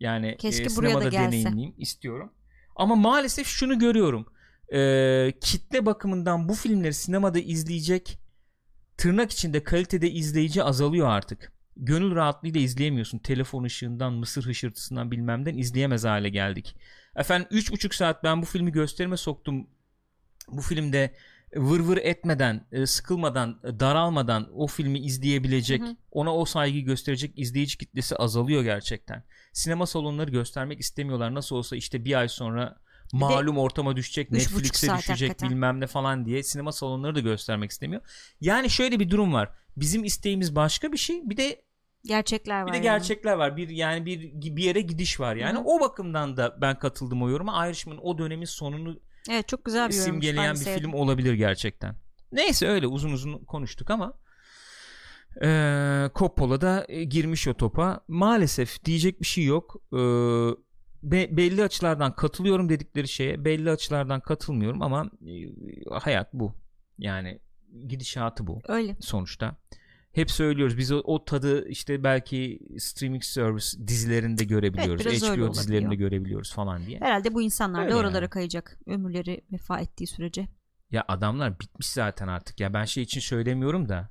S1: Yani
S2: Keşke
S1: e,
S2: buraya da
S1: sinemada
S2: gelse.
S1: deneyimleyeyim istiyorum. Ama maalesef şunu görüyorum. E, kitle bakımından bu filmleri sinemada izleyecek tırnak içinde kalitede izleyici azalıyor artık. Gönül rahatlığıyla izleyemiyorsun. Telefon ışığından, mısır hışırtısından bilmemden izleyemez hale geldik. Efendim 3,5 saat ben bu filmi gösterime soktum. Bu filmde vır vır etmeden, e, sıkılmadan, e, daralmadan o filmi izleyebilecek,
S2: Hı hı.
S1: ona o saygıyı gösterecek izleyici kitlesi azalıyor gerçekten. Sinema salonları göstermek istemiyorlar. Nasıl olsa işte bir ay sonra malum ortama düşecek, Netflix'e düşecek
S2: hakikaten.
S1: bilmem ne falan diye sinema salonları da göstermek istemiyor. Yani şöyle bir durum var. bizim isteğimiz başka bir şey. Bir de
S2: Gerçekler var.
S1: bir de
S2: yani.
S1: gerçekler var. Bir yani bir bir yere gidiş var. Yani
S2: Hı hı.
S1: o bakımdan da ben katıldım o yoruma. Irishman o dönemin sonunu
S2: Evet çok güzel bir
S1: simgeleyen bir film olabilir gerçekten. Neyse öyle uzun uzun konuştuk ama eee Coppola da e, girmiş o topa. Maalesef diyecek bir şey yok. Eee, be- belli açılardan katılıyorum dedikleri şeye, belli açılardan katılmıyorum ama e, hayat bu. Yani gidişatı bu
S2: Öyle.
S1: sonuçta. Hep söylüyoruz biz o, o tadı işte belki streaming service dizilerinde görebiliyoruz.
S2: Evet,
S1: HBO dizilerinde görebiliyoruz falan diye.
S2: Herhalde bu insanlar
S1: Öyle
S2: da oralara
S1: yani.
S2: kayacak. Ömürleri vefa ettiği sürece.
S1: Ya adamlar bitmiş zaten artık. Ya ben şey için söylemiyorum da.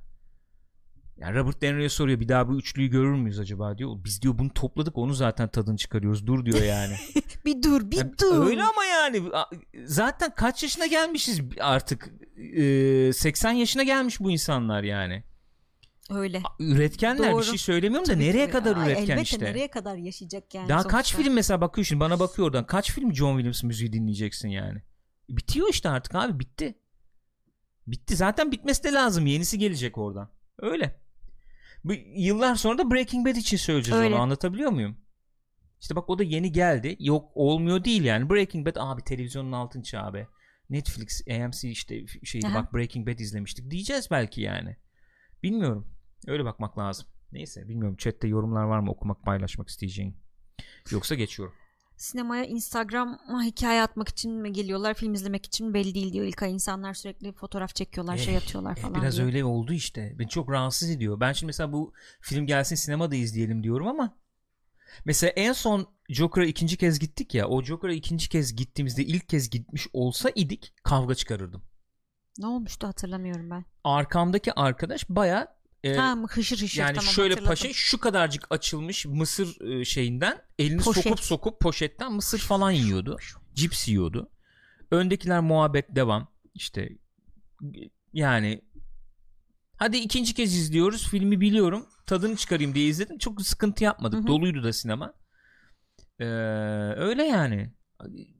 S1: Ya Robert De Niro'ya soruyor bir daha bu üçlüyü görür müyüz acaba diyor. Biz diyor bunu topladık onu zaten tadını çıkarıyoruz. Dur diyor yani.
S2: bir dur bir
S1: Ya
S2: dur.
S1: Öyle ama yani zaten kaç yaşına gelmişiz artık. Ee, 80 yaşına gelmiş bu insanlar yani.
S2: Öyle.
S1: Üretkenler
S2: Doğru.
S1: bir şey söylemiyorum da
S2: Tabii
S1: nereye
S2: ki.
S1: kadar
S2: Aa,
S1: üretken
S2: elbette
S1: işte.
S2: nereye kadar yaşayacak yani.
S1: Daha
S2: sonuçta.
S1: kaç film mesela bakıyor şimdi bana bakıyor oradan. Kaç film John Williams müziği dinleyeceksin yani. Bitiyor işte artık abi bitti. Bitti zaten bitmesi de lazım. Yenisi gelecek oradan. Öyle. Bu yıllar sonra da Breaking Bad için söyleyeceğiz
S2: Öyle.
S1: onu anlatabiliyor muyum? İşte bak o da yeni geldi. Yok olmuyor değil yani. Breaking Bad abi televizyonun altın çağı be. Netflix, AMC işte şeydi
S2: Aha.
S1: bak Breaking Bad izlemiştik diyeceğiz belki yani. Bilmiyorum. Öyle bakmak lazım. Neyse bilmiyorum chatte yorumlar var mı okumak paylaşmak isteyeceğin. Yoksa geçiyorum.
S2: Sinemaya Instagram'a hikaye atmak için mi geliyorlar film izlemek için belli değil diyor İlkay insanlar sürekli fotoğraf çekiyorlar şey
S1: Eh,
S2: atıyorlar
S1: eh,
S2: falan
S1: Biraz
S2: diye.
S1: öyle oldu işte. Beni çok rahatsız ediyor. Ben şimdi mesela bu film gelsin sinemada izleyelim diyorum ama mesela en son Joker'a ikinci kez gittik ya. O Joker'a ikinci kez gittiğimizde ilk kez gitmiş olsa idik kavga çıkarırdım.
S2: Ne olmuştu hatırlamıyorum ben.
S1: Arkamdaki arkadaş baya
S2: tamam hışır hışır
S1: yani
S2: tamam
S1: şöyle
S2: hatırladım.
S1: paşa şu kadarcık açılmış mısır e, şeyinden elini
S2: Poşet.
S1: sokup sokup poşetten mısır falan yiyordu. Cips yiyordu. Öndekiler muhabbet devam. İşte yani hadi ikinci kez izliyoruz. Filmi biliyorum. Tadını çıkarayım diye izledim. Çok sıkıntı yapmadık.
S2: Hı hı.
S1: Doluydu da sinema. Ee, öyle yani.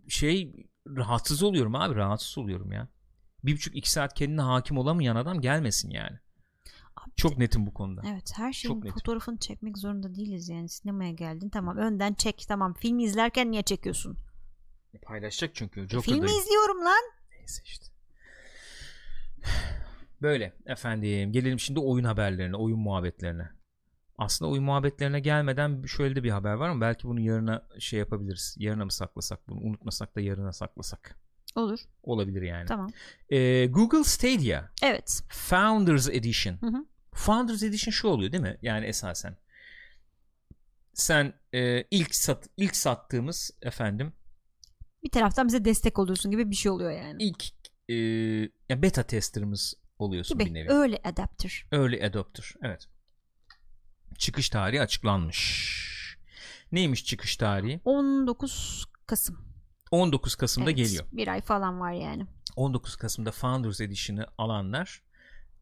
S1: Şey rahatsız oluyorum abi. Rahatsız oluyorum ya. Bir buçuk iki saat kendine hakim olamayan adam gelmesin yani.
S2: Abi,
S1: Çok netim bu konuda.
S2: Evet her şeyin
S1: Çok
S2: fotoğrafını çekmek zorunda değiliz yani sinemaya geldin tamam önden çek tamam filmi izlerken niye çekiyorsun?
S1: Paylaşacak çünkü.
S2: Filmi
S1: Joker'da
S2: izliyorum lan.
S1: Neyse işte. Böyle efendim gelelim şimdi oyun haberlerine, oyun muhabbetlerine. Aslında oyun muhabbetlerine gelmeden şöyle de bir haber var ama belki bunu yarına şey yapabiliriz. Yarına mı saklasak bunu? Unutmasak da yarına saklasak.
S2: Olur
S1: Olabilir yani.
S2: tamam.
S1: Ee, Google Stadia
S2: Evet.
S1: Founders Edition.
S2: Hı hı.
S1: Founders Edition şu oluyor değil mi? Yani esasen. Sen e, ilk sat ilk sattığımız efendim
S2: Bir taraftan bize destek oluyorsun gibi bir şey oluyor yani.
S1: ilk e, ya beta tester'ımız oluyorsun bir
S2: Gibi
S1: nevi.
S2: öyle adapter.
S1: Early adopter. Evet. Çıkış tarihi açıklanmış. Neymiş çıkış tarihi?
S2: 19 Kasım.
S1: 19 Kasım'da
S2: Evet,
S1: geliyor.
S2: Bir ay falan var yani.
S1: 19 Kasım'da Founders Edition'ı alanlar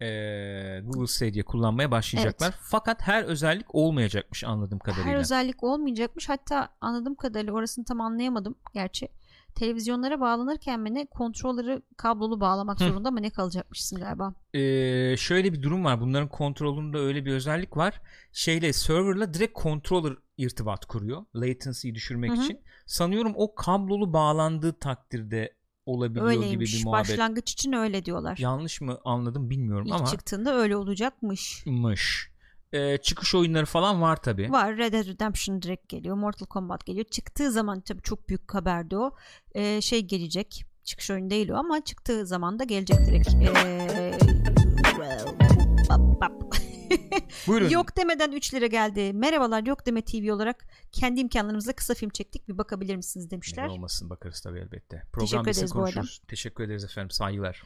S1: eee, Google Stadia kullanmaya başlayacaklar. Fakat her özellik olmayacakmış anladığım kadarıyla.
S2: Her özellik olmayacakmış. Hatta anladığım kadarıyla orasını tam anlayamadım gerçi. Televizyonlara bağlanırken mi ne kontrolleri kablolu bağlamak
S1: Hı.
S2: zorunda mı ne kalacakmışsın galiba.
S1: Eee, şöyle bir durum var. Bunların kontrolünde öyle bir özellik var. Şeyle serverla direkt controller irtibat kuruyor. Latency'yi düşürmek
S2: Hı hı.
S1: için. Sanıyorum o kablolu bağlandığı takdirde olabiliyor gibi
S2: Öyleymiş.
S1: bir muhabbet.
S2: Başlangıç için öyle diyorlar.
S1: Yanlış mı anladım bilmiyorum
S2: İlk
S1: ama
S2: çıktığında öyle olacakmış.
S1: mış. Ee, çıkış oyunları falan var tabi.
S2: Var Red Dead Redemption direkt geliyor. Mortal Kombat geliyor. Çıktığı zaman tabii çok büyük haberdi o. Ee, şey gelecek. Çıkış oyunu değil o ama çıktığı zaman da gelecek direkt. Bap.
S1: Buyurun.
S2: Yok demeden 3 lira geldi. Merhabalar Yok Deme TV olarak kendi imkanlarımızla kısa film çektik. Bir bakabilir misiniz demişler.
S1: Neden olmasın bakarız tabii elbette.
S2: Teşekkür
S1: Program bitsin
S2: ederiz bu arada.
S1: konuşuruz. Teşekkür ederiz efendim saygılar.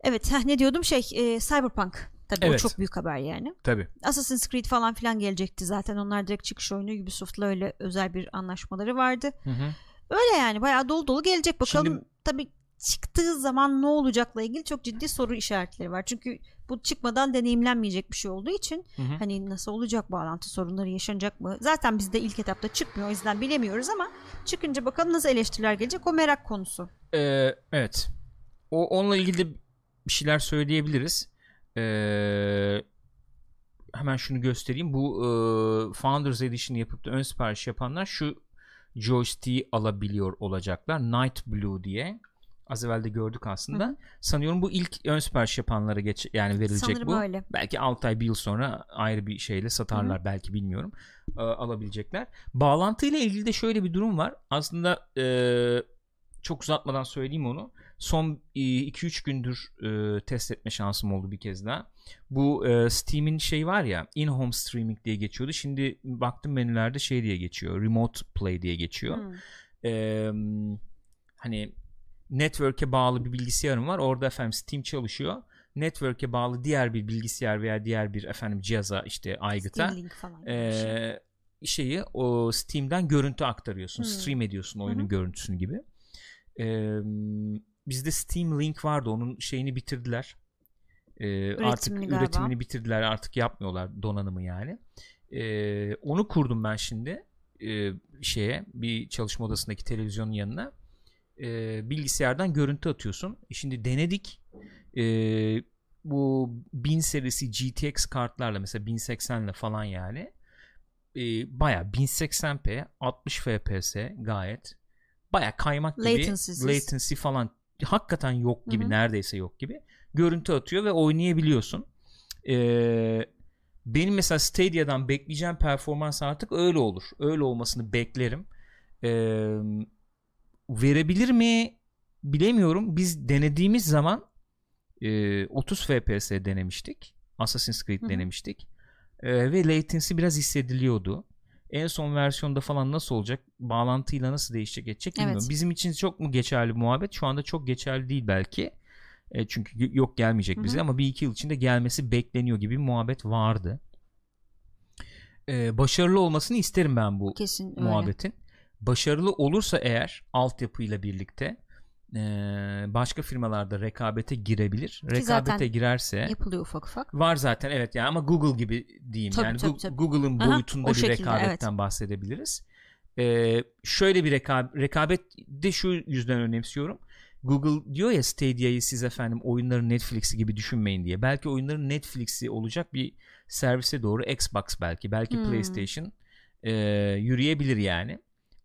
S2: Evet heh, ne diyordum şey e, Cyberpunk. Tabii o
S1: Evet.
S2: çok büyük haber yani.
S1: Tabi.
S2: Assassin's Creed falan filan gelecekti zaten. Onlar direkt çıkış oyunu Ubisoft'la öyle özel bir anlaşmaları vardı. Öyle yani bayağı dolu dolu gelecek bakalım.
S1: Şimdi-
S2: Tabii çıktığı zaman ne olacakla ilgili çok ciddi soru işaretleri var. Çünkü bu çıkmadan deneyimlenmeyecek bir şey olduğu için hani nasıl olacak bağlantı sorunları yaşanacak mı? Zaten bizde ilk etapta çıkmıyor o yüzden bilemiyoruz ama çıkınca bakalım nasıl eleştiriler gelecek o merak konusu.
S1: Ee, evet. O onunla ilgili de bir şeyler söyleyebiliriz. Ee, şunu göstereyim. Bu e, Founders Edition yapıp da ön sipariş yapanlar şu joystick'i alabiliyor olacaklar. Night Blue diye. Az evvel de gördük aslında.
S2: Hı hı.
S1: Sanıyorum bu ilk ön sipariş yapanlara geç yani verilecek
S2: Sanırım
S1: bu.
S2: öyle.
S1: Belki 6 ay bir yıl sonra ayrı bir şeyle satarlar belki bilmiyorum. E, alabilecekler. Bağlantıyla ilgili de şöyle bir durum var. Aslında e, çok uzatmadan söyleyeyim onu. Son 2-3 gündür e, test etme şansım oldu bir kez daha. Bu e, Steam'in şey var ya in-home streaming diye geçiyordu. Şimdi baktım menülerde şey diye geçiyor. Remote play diye geçiyor.
S2: Hmm.
S1: E, hani network'e bağlı bir bilgisayarım var. Orada efendim Steam çalışıyor. Network'e bağlı diğer bir bilgisayar veya diğer bir efendim cihaza işte aygıta
S2: şey.
S1: e, şeyi o Steam'den görüntü aktarıyorsun.
S2: Hmm.
S1: Stream ediyorsun oyunun
S2: Hı hı.
S1: görüntüsünü gibi. E, bizde Steam Link vardı. Onun şeyini bitirdiler. E, artık
S2: Üretimini galiba.
S1: üretimini bitirdiler. Artık yapmıyorlar donanımı yani. E, onu kurdum ben şimdi e, şeye bir çalışma odasındaki televizyonun yanına. E, bilgisayardan görüntü atıyorsun. E, Şimdi denedik. E, bu 1000 serisi GTX kartlarla mesela 1080 ile falan yani e, baya 1080p 60 fps gayet baya kaymak gibi latency falan hakikaten yok gibi
S2: Hı hı.
S1: neredeyse yok gibi görüntü atıyor ve oynayabiliyorsun. Ee, benim mesela Stadia'dan bekleyeceğim performans artık öyle olur. Öyle olmasını beklerim. Ee, verebilir mi bilemiyorum. Biz denediğimiz zaman e, 30 FPS denemiştik. Assassin's Creed
S2: Hı hı.
S1: denemiştik. Ee, ve latency biraz hissediliyordu. En son versiyonda falan nasıl olacak? Bağlantıyla nasıl değişecek edecek bilmiyorum.
S2: Evet.
S1: Bizim için çok mu geçerli muhabbet? Şu anda çok geçerli değil belki. E, çünkü yok gelmeyecek bize ama bir iki yıl içinde gelmesi bekleniyor gibi bir muhabbet vardı. E, başarılı olmasını isterim ben bu
S2: Kesin öyle.
S1: muhabbetin. Başarılı olursa eğer altyapıyla birlikte e, başka firmalarda rekabete girebilir. Rekabete
S2: zaten
S1: girerse
S2: Yapılıyor ufak ufak.
S1: var zaten evet yani ama Google gibi diyeyim
S2: Tabii,
S1: yani
S2: tabii, tabii.
S1: Google'ın
S2: Aha,
S1: boyutunda
S2: o
S1: bir
S2: şekilde,
S1: rekabetten bahsedebiliriz. Ee, şöyle bir rekabet, rekabet de şu yüzden önemsiyorum. Google diyor ya Stadia'yı siz efendim oyunların Netflix'i gibi düşünmeyin diye. Belki oyunların Netflix'i olacak bir servise doğru Xbox belki, belki
S2: Hmm.
S1: PlayStation e, yürüyebilir yani.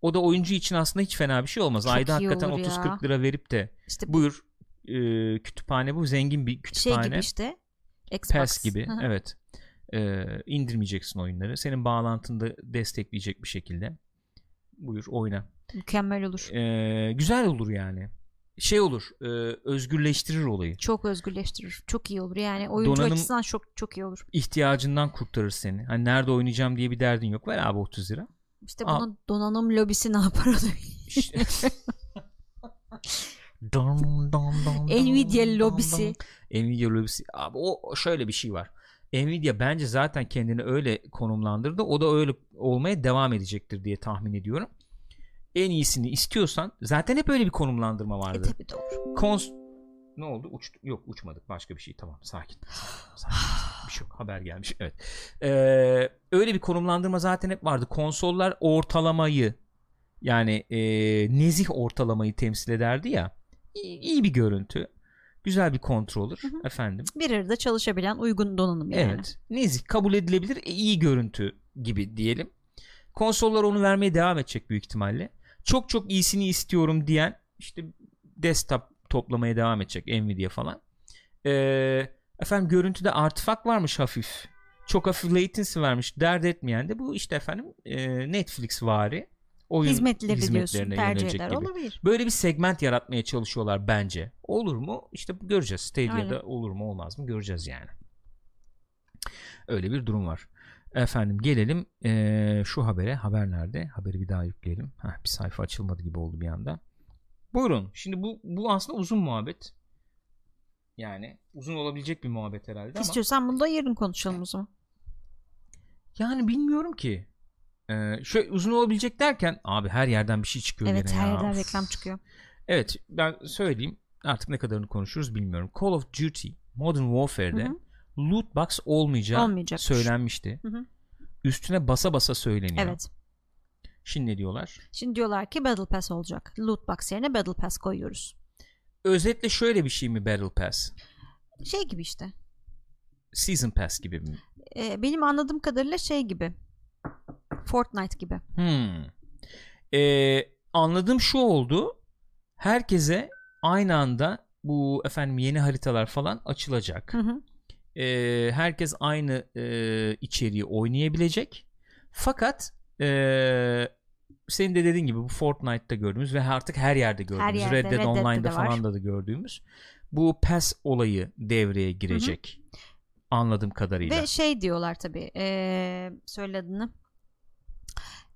S1: O da oyuncu için aslında hiç fena bir şey olmaz.
S2: Çok
S1: Ayda hakikaten
S2: olur ya.
S1: 30-40 lira verip de
S2: İşte
S1: buyur e, kütüphane bu zengin bir
S2: şey
S1: kütüphane.
S2: gibi işte. Xbox.
S1: PES gibi evet Ee, indirmeyeceksin oyunları senin bağlantında destekleyecek bir şekilde buyur oyna
S2: Mükemmel olur.
S1: Ee, güzel olur yani şey olur e, özgürleştirir olayı
S2: Çok özgürleştirir. Çok iyi olur. Yani oyuncu
S1: Donanım-
S2: açısından çok çok iyi olur.
S1: ihtiyacından kurtarır seni hani nerede oynayacağım diye bir derdin yok ver abi 30 lira
S2: İşte
S1: Aa.
S2: bunun donanım lobisi ne yapar
S1: dam, dam, dam,
S2: Nvidia lobisi.
S1: Nvidia lobisi abi o şöyle bir şey var Nvidia bence zaten kendini öyle konumlandırdı o da öyle olmaya devam edecektir diye tahmin ediyorum en iyisini istiyorsan zaten hep öyle bir konumlandırma
S2: E
S1: vardı
S2: tabii de olur.
S1: Kons ne oldu? Uçtu. Yok uçmadık. Başka bir şey. Tamam. Sakin. Sakin. sakin, sakin. Bir yok. Haber gelmiş. Evet. Ee, öyle bir konumlandırma zaten hep vardı. Konsollar ortalamayı yani e, nezih ortalamayı temsil ederdi ya. İyi, iyi bir görüntü. Güzel bir controller.
S2: Hı hı.
S1: Efendim.
S2: Bir arada çalışabilen uygun donanım yani.
S1: Evet. Nezih kabul edilebilir. e, iyi görüntü gibi diyelim. Konsollar onu vermeye devam edecek büyük ihtimalle. Çok çok iyisini istiyorum diyen işte desktop toplamaya devam edecek Nvidia falan. Ee, efendim görüntüde artifak varmış hafif. Çok hafif latency vermiş. Dert etmeyen de bu işte efendim e, Netflix vari oyun
S2: Hizmetleri diyorsun.
S1: hizmetlerine
S2: Tercih
S1: yönelecek
S2: eder.
S1: gibi.
S2: Olabilir.
S1: Böyle bir segment yaratmaya çalışıyorlar bence. Olur mu? İşte göreceğiz. Stadia'da
S2: Aynen.
S1: olur mu olmaz mı göreceğiz yani. Öyle bir durum var. Efendim gelelim eee, şu habere. Haber nerede? Haberi bir daha yükleyelim. Heh, bir sayfa açılmadı gibi oldu bir anda. Buyurun. Şimdi bu bu aslında uzun muhabbet. Yani uzun olabilecek bir muhabbet herhalde ama.
S2: İstiyorsan bunu da yarın konuşalım o zaman.
S1: Yani bilmiyorum ki. Ee, şöyle uzun olabilecek derken abi her yerden bir şey çıkıyor
S2: Evet
S1: gene
S2: her
S1: ya.
S2: yerden
S1: Of.
S2: reklam çıkıyor.
S1: Evet ben söyleyeyim artık ne kadarını konuşuruz bilmiyorum. Call of Duty Modern Warfare'de
S2: Hı hı.
S1: loot box olmayacağı
S2: Olmayacakmış.
S1: söylenmişti.
S2: Hı hı.
S1: Üstüne basa basa söyleniyor.
S2: Evet.
S1: Şimdi ne diyorlar?
S2: Şimdi diyorlar ki Battle Pass olacak. Loot Box yerine Battle Pass koyuyoruz.
S1: Özetle şöyle bir şey mi Battle Pass?
S2: Şey gibi işte.
S1: Season Pass gibi mi?
S2: e, benim anladığım kadarıyla şey gibi. Fortnite gibi.
S1: Hmm. Ee, anladığım şu oldu. Herkese aynı anda bu efendim yeni haritalar falan açılacak.
S2: Hı hı.
S1: Ee, herkes aynı e, içeriği oynayabilecek. Fakat e, senin de dediğin gibi bu Fortnite'ta gördüğümüz ve artık her yerde gördüğümüz
S2: yerde,
S1: Red Dead Online'da
S2: de
S1: falan da, da gördüğümüz bu PES olayı devreye girecek. Anladığım kadarıyla.
S2: Ve şey diyorlar tabii. E, söyle adını.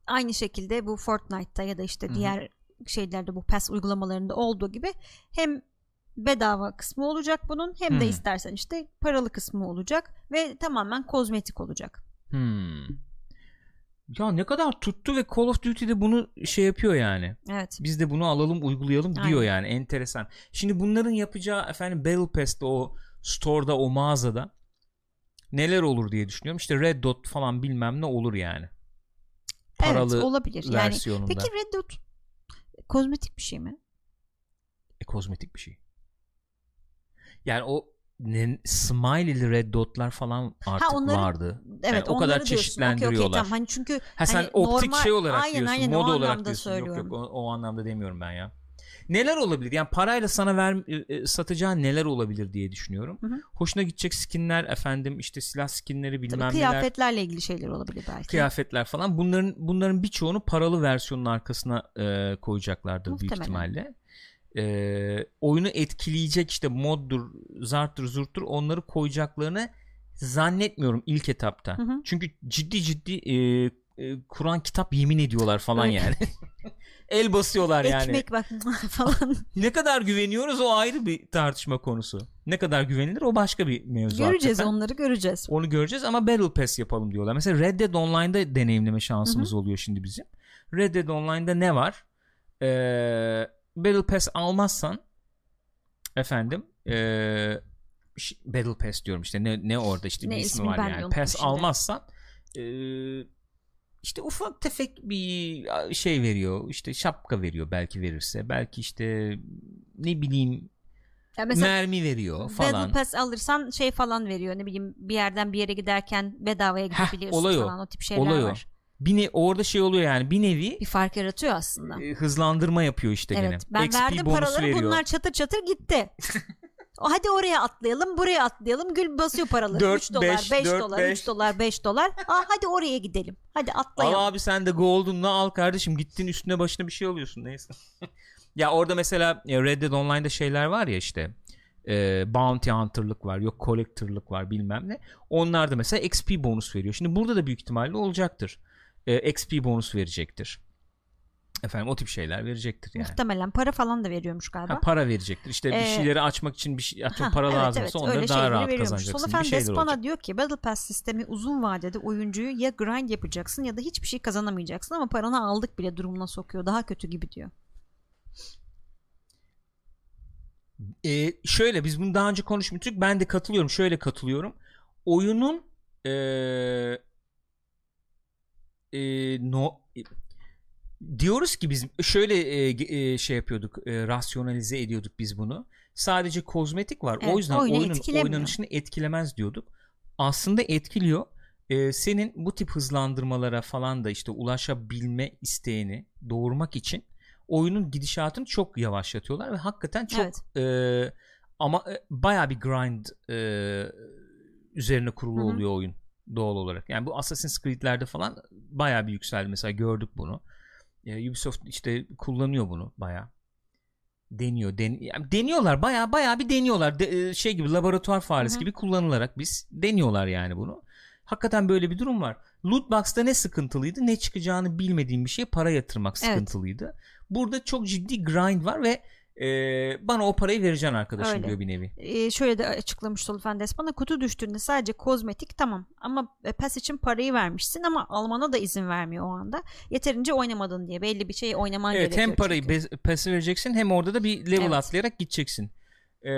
S2: Aynı şekilde bu Fortnite'ta ya da işte
S1: Hı hı.
S2: diğer şeylerde bu PES uygulamalarında olduğu gibi hem bedava kısmı olacak bunun hem de
S1: Hı.
S2: istersen işte paralı kısmı olacak ve tamamen kozmetik olacak.
S1: Hmm. Ya ne kadar tuttu ve Call of Duty'de bunu şey yapıyor yani.
S2: Evet.
S1: Biz de bunu alalım uygulayalım diyor
S2: Aynen.
S1: yani enteresan. Şimdi bunların yapacağı efendim Battle Pass'te o store'da o mağazada neler olur diye düşünüyorum. İşte Red Dot falan bilmem ne olur yani. Paralı
S2: evet olabilir. Yani
S1: versiyonunda.
S2: peki Red Dot kozmetik bir şey mi?
S1: E, kozmetik bir şey. Yani o smiley'li red dotlar falan artık
S2: onları-
S1: vardı.
S2: Evet,
S1: Yani o kadar
S2: diyorsun. Okey, okey,
S1: çeşitlendiriyorlar.
S2: tamam. Hani çünkü
S1: Ha sen
S2: hani
S1: optik
S2: normal-
S1: şey olarak
S2: aynen,
S1: diyorsun,
S2: aynen,
S1: moda olarak diyorsun. Yok
S2: söylüyorum.
S1: yok o, o anlamda demiyorum ben ya. Neler olabilir? Yani parayla sana ver e, e, satacağın neler olabilir diye düşünüyorum.
S2: Hı hı.
S1: Hoşuna gidecek skinler efendim işte silah skinleri bilmem
S2: Tabii
S1: neler.
S2: kıyafetlerle ilgili şeyler olabilir belki.
S1: Kıyafetler falan bunların bunların birçoğunu paralı versiyonun arkasına e, koyacaklardır büyük
S2: Muhtemelen.
S1: ihtimalle. E, oyunu etkileyecek işte moddur, zarttır, zurttur onları koyacaklarını zannetmiyorum ilk etapta.
S2: Hı hı.
S1: Çünkü ciddi ciddi e, e, Kur'an kitap yemin ediyorlar falan
S2: Evet.
S1: yani. El basıyorlar yani.
S2: Ekmek bak falan.
S1: Ne kadar güveniyoruz o ayrı bir tartışma konusu. Ne kadar güvenilir o başka bir mevzu.
S2: göreceğiz
S1: hakikaten.
S2: onları göreceğiz.
S1: Onu göreceğiz ama Battle Pass yapalım diyorlar. Mesela Red Dead Online'da deneyimleme şansımız oluyor şimdi bizim. Red Dead Online'da ne var? Ee, Battle Pass almazsan efendim ş- Battle Pass diyorum işte ne, ne orada işte
S2: Ne
S1: bir ismi var yani. Pass
S2: şimdi.
S1: almazsan ee, işte ufak tefek bir şey veriyor. İşte şapka veriyor belki verirse. Belki işte ne bileyim
S2: mesela
S1: mermi veriyor falan.
S2: Battle Pass alırsan şey falan veriyor ne bileyim bir yerden bir yere giderken bedavaya gidebiliyorsun
S1: olay o.
S2: falan o tip şeyler
S1: Olay
S2: var.
S1: Bir ne, orada şey oluyor yani bir nevi
S2: Bir fark yaratıyor aslında.
S1: e, hızlandırma yapıyor işte
S2: evet
S1: gene.
S2: ben
S1: XP
S2: verdim paraları
S1: veriyor.
S2: bunlar çatır çatır gitti. Hadi oraya atlayalım buraya atlayalım Gül basıyor paraları
S1: Dört,
S2: 3 dolar
S1: beş,
S2: 5
S1: dört,
S2: dolar
S1: beş.
S2: 3 dolar 5 dolar Aa, hadi oraya gidelim hadi atlayalım
S1: Al abi sen de Golden'la al kardeşim gittin üstüne başına bir şey alıyorsun neyse. ya orada mesela Red Dead Online'da şeyler var ya işte e, Bounty Hunter'lık var yok Collector'lık var bilmem ne. Onlar da mesela XP bonus veriyor. Şimdi burada da büyük ihtimalle olacaktır. E, XP bonus verecektir. Efendim o tip şeyler verecektir yani.
S2: Muhtemelen para falan da veriyormuş galiba.
S1: Ha, para verecektir. İşte bir
S2: Ee,
S1: şeyleri açmak için bir şey atıyorum
S2: Ha,
S1: para
S2: evet,
S1: lazımsa
S2: evet,
S1: onları daha rahat kazanacaksın gibi şeyler
S2: Despana
S1: olacak.
S2: diyor ki Battle Pass sistemi uzun vadede oyuncuyu ya grind yapacaksın ya da hiçbir şey kazanamayacaksın ama paranı aldık bile durumuna sokuyor. Daha kötü gibi diyor.
S1: Ee, şöyle biz bunu daha önce konuşmuştuk. Ben de katılıyorum. Şöyle katılıyorum. Oyunun ee, ee, no diyoruz ki biz şöyle ge- ee, şey yapıyorduk ee, rasyonalize ediyorduk biz bunu. Sadece kozmetik var.
S2: Evet,
S1: o yüzden
S2: oyunu
S1: oyunun oynanışını etkilemez diyorduk. Aslında etkiliyor. Ee, senin bu tip hızlandırmalara falan da işte ulaşabilme isteğini doğurmak için oyunun gidişatını çok yavaşlatıyorlar ve hakikaten çok
S2: Evet.
S1: e, ama e, baya bir grind e, üzerine kurulu
S2: Hı hı.
S1: oluyor oyun doğal olarak. Yani bu Assassin's Creed'lerde falan baya bir yükseldi mesela gördük bunu. E, Ubisoft işte kullanıyor bunu baya. Deniyor, den yani deniyorlar baya baya bir deniyorlar. De- e, şey gibi laboratuvar faresi gibi kullanılarak biz deniyorlar yani bunu. Hakikaten böyle bir durum var. Lootbox'ta ne sıkıntılıydı? Ne çıkacağını bilmediğim bir şeye para yatırmak
S2: Evet.
S1: sıkıntılıydı. Burada çok ciddi grind var ve e, bana o parayı vereceksin arkadaşım
S2: Öyle.
S1: diyor bir nevi.
S2: Ee, şöyle de açıklamış Solofen Despana kutu düştüğünde sadece kozmetik tamam ama e, PES için parayı vermişsin ama almana da izin vermiyor o anda. Yeterince oynamadın diye belli bir şey oynaman
S1: Evet
S2: gerekiyor.
S1: hem parayı
S2: çünkü.
S1: vereceksin hem orada da bir level
S2: Evet.
S1: atlayarak gideceksin. E,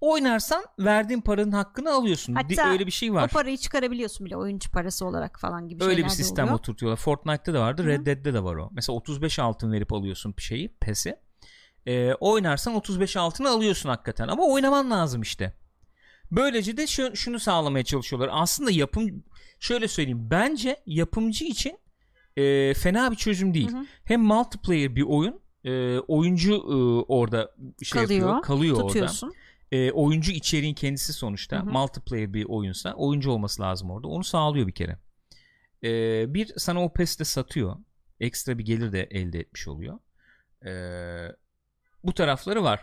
S1: oynarsan verdiğin paranın hakkını alıyorsun.
S2: Hatta
S1: öyle bir şey
S2: O
S1: var.
S2: parayı çıkarabiliyorsun bile oyuncu parası olarak falan gibi
S1: Öyle
S2: şeyler
S1: bir sistem
S2: oluyor.
S1: oturtuyorlar. Fortnite'ta da vardı. Red Dead'de de var o. Mesela 35 altın verip alıyorsun bir şeyi, PES'i. Ee, oynarsan 35 altını alıyorsun hakikaten ama oynaman lazım işte. Böylece de şu, şunu sağlamaya çalışıyorlar. Aslında yapım şöyle söyleyeyim. Bence yapımcı için e, fena bir çözüm değil.
S2: Hı hı.
S1: Hem multiplayer bir oyun e, oyuncu e, orada şey
S2: Kalıyor,
S1: yapıyor. Kalıyor orada.
S2: Tutuyorsun.
S1: E, oyuncu içeriğin kendisi sonuçta.
S2: Hı hı.
S1: Multiplayer bir oyunsa oyuncu olması lazım orada. Onu sağlıyor bir kere. E, bir sana o PES'te satıyor. Ekstra bir gelir de elde etmiş oluyor. E, bu tarafları var.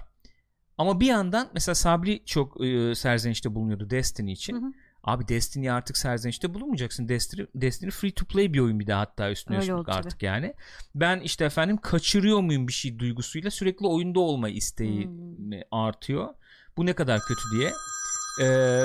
S1: Ama bir yandan mesela Sabri çok e, serzenişte bulunuyordu Destiny için.
S2: Hı hı.
S1: Abi Destiny'ye artık serzenişte bulunmayacaksın. Destiny, Destiny free to play bir oyun bir de hatta üstüne
S2: Öyle
S1: üstlük
S2: oldu tabii.
S1: artık yani. Ben işte efendim kaçırıyor muyum bir şey duygusuyla sürekli oyunda olma isteği
S2: Hmm.
S1: artıyor. Bu ne kadar kötü diye. Ee,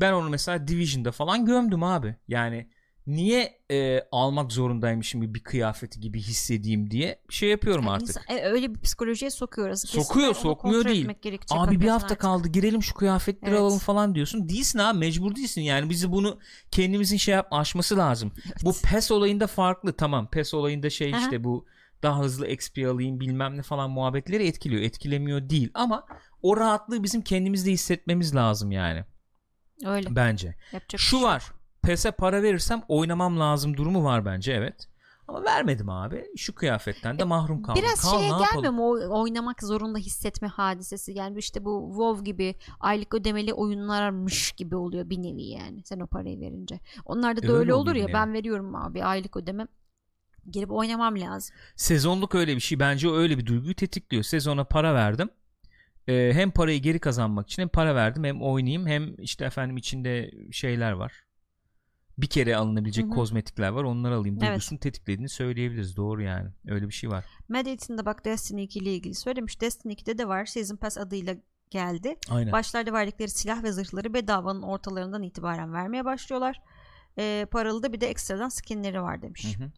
S1: ben onu mesela Division'da falan gömdüm abi. Yani niye e, almak zorundaymışım gibi bir kıyafeti gibi hissedeyim diye şey yapıyorum
S2: Yani
S1: artık.
S2: insan- e, öyle bir psikolojiye sokuyoruz. Kesinlikle
S1: Sokuyor, sokmuyor değil. Abi bir hafta
S2: artık.
S1: kaldı girelim şu kıyafetleri
S2: Evet.
S1: alalım falan diyorsun. Değilsin abi mecbur değilsin. Yani bizi bunu kendimizin şey yap aşması lazım. Bu PES olayında farklı tamam. PES olayında şey
S2: Aha.
S1: işte bu daha hızlı XP alayım bilmem ne falan muhabbetleri etkiliyor. Etkilemiyor değil ama o rahatlığı bizim kendimizde hissetmemiz lazım yani
S2: Öyle.
S1: bence.
S2: Yapacak
S1: Şu
S2: şey
S1: var. PES'e para verirsem oynamam lazım durumu var bence evet. Ama vermedim abi. Şu kıyafetten de mahrum kaldım.
S2: Biraz
S1: Kal,
S2: şeye gelmiyor mu o oynamak zorunda hissetme hadisesi yani işte bu WoW gibi aylık ödemeli oyunlarmış gibi oluyor bir nevi yani sen o parayı verince. Onlarda da
S1: E,
S2: öyle,
S1: öyle
S2: olur ya
S1: bir
S2: ben veriyorum abi aylık ödeme girip oynamam lazım.
S1: Sezonluk öyle bir şey. Bence öyle bir duyguyu tetikliyor. Sezona para verdim. Ee, hem parayı geri kazanmak için hem para verdim hem oynayayım hem işte efendim içinde şeyler var. Bir kere alınabilecek
S2: Hı hı.
S1: kozmetikler var. Onları alayım.
S2: Evet.
S1: Duygusunu tetiklediğini söyleyebiliriz. Doğru yani. Öyle bir şey var.
S2: Medit'in de bak Destiny 2 ile ilgili söylemiş. Destiny 2'de de var. Season Pass adıyla geldi.
S1: Aynen.
S2: Başlarda verdikleri silah ve zırhları bedavanın ortalarından itibaren vermeye başlıyorlar. Ee, paralı da bir de ekstradan skinleri var demiş.
S1: Hı hı.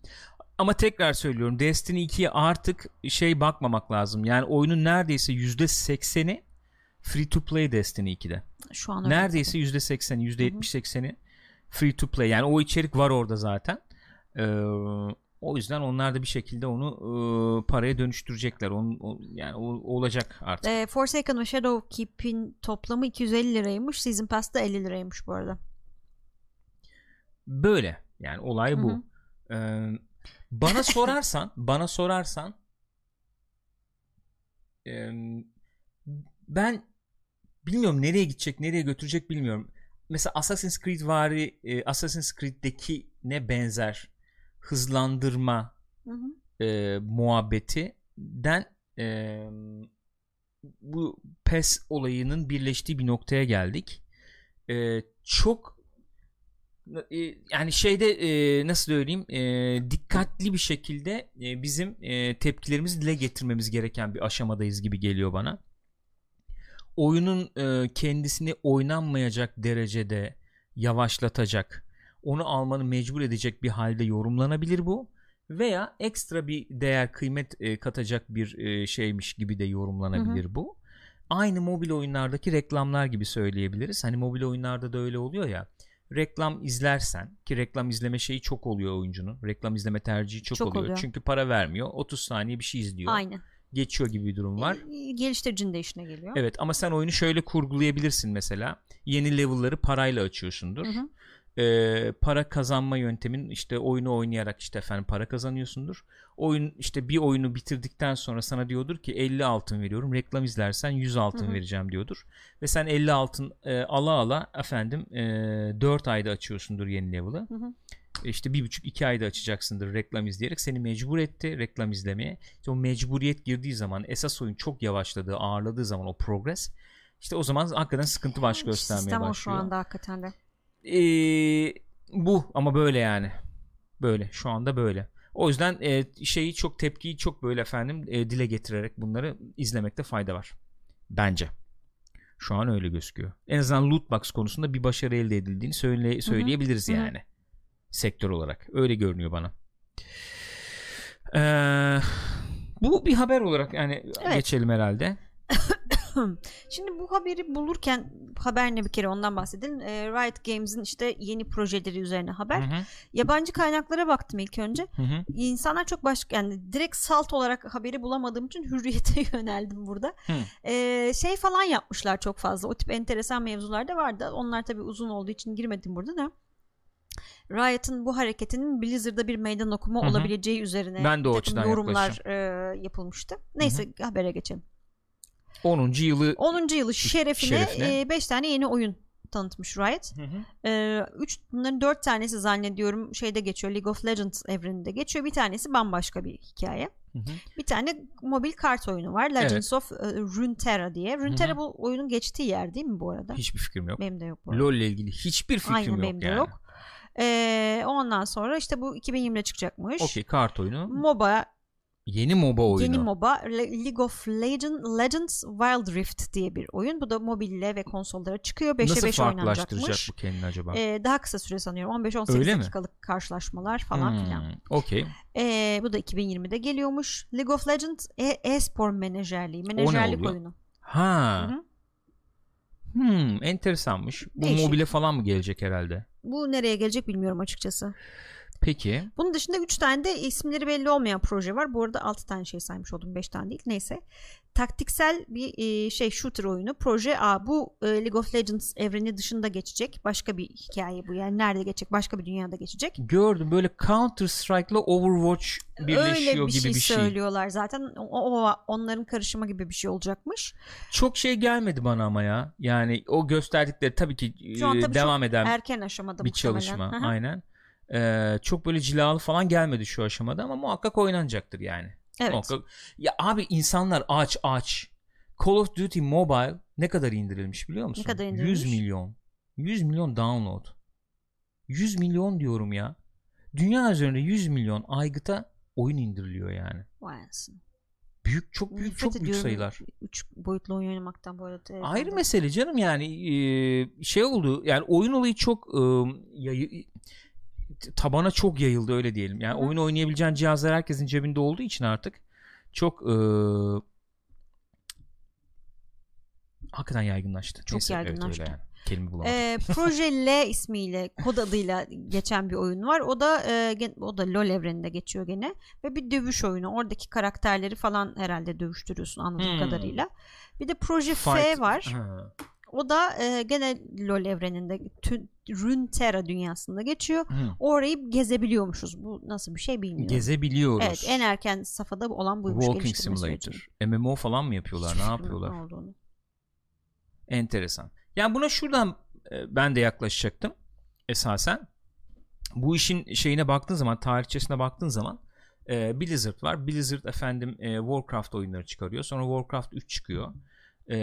S1: Ama tekrar söylüyorum Destiny 2'ye artık şey bakmamak lazım. Yani oyunun neredeyse %80'i free to play Destiny 2'de.
S2: Şu an.
S1: Neredeyse %80'i %70-80'i free to play. Yani o içerik var orada zaten. Ee, o yüzden onlar da bir şekilde onu e, paraya dönüştürecekler. Onun, o- yani o, olacak artık.
S2: Ee, Forsaken ve Shadowkeep'in toplamı 250 liraymış. Season Pass da 50 liraymış bu arada.
S1: Böyle. Yani olay
S2: Hı
S1: bu.
S2: hı.
S1: Ee, bana sorarsan, bana sorarsan e, ben bilmiyorum nereye gidecek, nereye götürecek bilmiyorum. Mesela Assassin's Creed vari e, Assassin's Creed'deki ne benzer hızlandırma
S2: Hı hı.
S1: e, muhabbetinden e, bu PES olayının birleştiği bir noktaya geldik. E, çok e, yani şeyde e, nasıl söyleyeyim e, dikkatli bir şekilde e, bizim e, tepkilerimizi dile getirmemiz gereken bir aşamadayız gibi geliyor bana. Oyunun e, kendisini oynanmayacak derecede yavaşlatacak, onu almanı mecbur edecek bir halde yorumlanabilir bu veya ekstra bir değer kıymet e, katacak bir e, şeymiş gibi de yorumlanabilir bu. Aynı mobil oyunlardaki reklamlar gibi söyleyebiliriz. Hani mobil oyunlarda da öyle oluyor ya. Reklam izlersen ki reklam izleme şeyi çok oluyor oyuncunun. Reklam izleme tercihi çok,
S2: Çok
S1: oluyor.
S2: oluyor.
S1: Çünkü para vermiyor. 30 saniye bir şey izliyor.
S2: Aynen.
S1: Geçiyor gibi bir durum var.
S2: Geliştiricinin de işine geliyor.
S1: Evet ama sen oyunu şöyle kurgulayabilirsin mesela. Yeni level'ları parayla açıyorsundur.
S2: Hı hı.
S1: Ee, para kazanma yöntemin işte oyunu oynayarak işte efendim para kazanıyorsundur. Oyun işte bir oyunu bitirdikten sonra sana diyordur ki 50 altın veriyorum. Reklam izlersen 100 altın
S2: Hı hı.
S1: vereceğim diyordur. Ve sen 50 altın e, ala ala efendim e, 4 ayda açıyorsundur yeni level'ı.
S2: Hı hı.
S1: İşte bir buçuk iki ayda açacaksındır reklam izleyerek seni mecbur etti reklam izlemeye. İşte o mecburiyet girdiği zaman esas oyun çok yavaşladığı ağırladığı zaman o progress işte o zaman hakikaten sıkıntı baş göstermeye
S2: Sistem o şu
S1: başlıyor.
S2: anda hakikaten de.
S1: Ee, bu ama böyle yani böyle şu anda böyle. O yüzden e, şeyi çok tepkiyi çok böyle efendim e, dile getirerek bunları izlemekte fayda var. Bence. Şu an öyle gözüküyor. En azından loot box konusunda bir başarı elde edildiğini söyle, söyleyebiliriz
S2: Hı hı.
S1: yani. Sektör olarak. Öyle görünüyor bana. Ee, bu bir haber olarak yani
S2: Evet.
S1: geçelim herhalde.
S2: Şimdi bu haberi bulurken haber ne bir kere ondan bahsedelim. Ee, Riot Games'in işte yeni projeleri üzerine haber.
S1: Hı hı,
S2: Yabancı kaynaklara baktım ilk önce.
S1: hı hı.
S2: İnsanlar çok başka yani direkt salt olarak haberi bulamadığım için hürriyete yöneldim burada.
S1: Hı.
S2: Ee, şey falan yapmışlar çok fazla. O tip enteresan mevzular da vardı. Onlar tabii uzun olduğu için girmedim burada da. Riot'ın bu hareketinin Blizzard'da bir meydan okuma
S1: Hı hı.
S2: olabileceği üzerine
S1: Ben de o açıdan
S2: yorumlar e, yapılmıştı. Neyse habere geçelim.
S1: 10. yılı
S2: 10. yılı şerefine
S1: Şerefine.
S2: 5 tane yeni oyun tanıtmış Riot.
S1: Hı hı.
S2: Ee, üç, bunların dört tanesi zannediyorum şeyde geçiyor League of Legends evreninde geçiyor. Bir tanesi bambaşka bir hikaye.
S1: Hı hı.
S2: Bir tane mobil kart oyunu var. Legends of e, Runeterra diye. Runeterra
S1: Hı hı.
S2: bu oyunun geçtiği yer değil mi bu arada?
S1: hiçbir fikrim yok.
S2: Benim de yok bu arada.
S1: LoL ile ilgili hiçbir fikrim
S2: Aynen
S1: yok
S2: benim de
S1: yani.
S2: yok. Ee, ondan sonra işte bu 2020'de çıkacakmış.
S1: Okey kart oyunu.
S2: MOBA,
S1: Yeni MOBA oyunu.
S2: yeni MOBA Le- League of Legend, Legends Wild Rift diye bir oyun. Bu da mobille ve konsollara çıkıyor. 5'e
S1: Nasıl
S2: 5
S1: farklılaştıracak
S2: oynanacakmış.
S1: bu kendini acaba?
S2: Ee, daha kısa süre sanıyorum. 15-18
S1: Öyle mi?
S2: dakikalık karşılaşmalar falan
S1: Hmm,
S2: filan.
S1: Okey.
S2: Ee, bu da 2020'de geliyormuş. League of Legends e- e-spor menajerliği. Menajerlik oyunu.
S1: Ha.
S2: Hı hı.
S1: Hmm, enteresanmış. Bu
S2: Değişik.
S1: mobile falan mı gelecek herhalde?
S2: Bu nereye gelecek bilmiyorum açıkçası.
S1: Peki.
S2: Bunun dışında 3 tane de isimleri belli olmayan proje var. Bu arada 6 tane şey saymış oldum 5 tane değil. Neyse. Taktiksel bir e, şey shooter oyunu. Proje A bu e, League of Legends evreni dışında geçecek. Başka bir hikaye bu. Yani nerede geçecek? Başka bir dünyada geçecek.
S1: Gördüm böyle Counter Strike'la Overwatch birleşiyor
S2: Öyle bir
S1: gibi
S2: şey,
S1: bir şey.
S2: söylüyorlar zaten. O, o onların karışımı gibi bir şey olacakmış.
S1: Çok şey gelmedi bana ama ya. Yani o gösterdikleri tabii ki e,
S2: tabii
S1: devam eden
S2: Erken aşamada
S1: bir çalışma. Aynen. Ee, çok böyle cilalı falan gelmedi şu aşamada ama muhakkak oynanacaktır yani.
S2: Evet.
S1: Muhakkak. Ya abi insanlar aç aç. Call of Duty Mobile ne kadar indirilmiş biliyor musun?
S2: kadar
S1: 100
S2: indirilmiş?
S1: milyon. 100 milyon download. 100 milyon diyorum ya. Dünya üzerinde 100 milyon aygıta oyun indiriliyor yani.
S2: Vay anasını.
S1: Büyük çok büyük
S2: Nefret
S1: çok büyük sayılar.
S2: Üç boyutlu oyun oynamaktan bu arada.
S1: Ayrı mesele canım yani e, şey oldu yani oyun olayı çok e, yayı- tabana çok yayıldı öyle diyelim. Yani
S2: Hı
S1: oyun oynayabileceğin cihazlar herkesin cebinde olduğu için artık çok e, hakikaten yaygınlaştı.
S2: Çok
S1: Neyse, evet,
S2: yaygınlaştı.
S1: yani. Kelime bulamadım.
S2: Ee, Proje L ismiyle kod adıyla geçen bir oyun var. O da e, o da LoL evreninde geçiyor gene ve bir dövüş oyunu. Oradaki karakterleri falan herhalde dövüştürüyorsun anladığım
S1: Hmm.
S2: kadarıyla. Bir de Proje F
S1: Fight-
S2: var.
S1: Ha.
S2: O da e, gene LoL evreninde Runeterra dünyasında geçiyor.
S1: Hı.
S2: Orayı gezebiliyormuşuz. Bu nasıl bir şey bilmiyorum.
S1: Gezebiliyoruz.
S2: Evet en erken safhada olan buymuş
S1: Walking Simulator.
S2: sürecinin.
S1: MMO falan mı yapıyorlar?
S2: Hiçbir
S1: Ne yapıyorlar?
S2: ne olduğunu.
S1: Enteresan. Yani buna şuradan e, ben de yaklaşacaktım esasen. Bu işin şeyine baktığın zaman, tarihçesine baktığın zaman e, Blizzard var. Blizzard efendim e, Warcraft oyunları çıkarıyor. Sonra Warcraft 3 çıkıyor. E,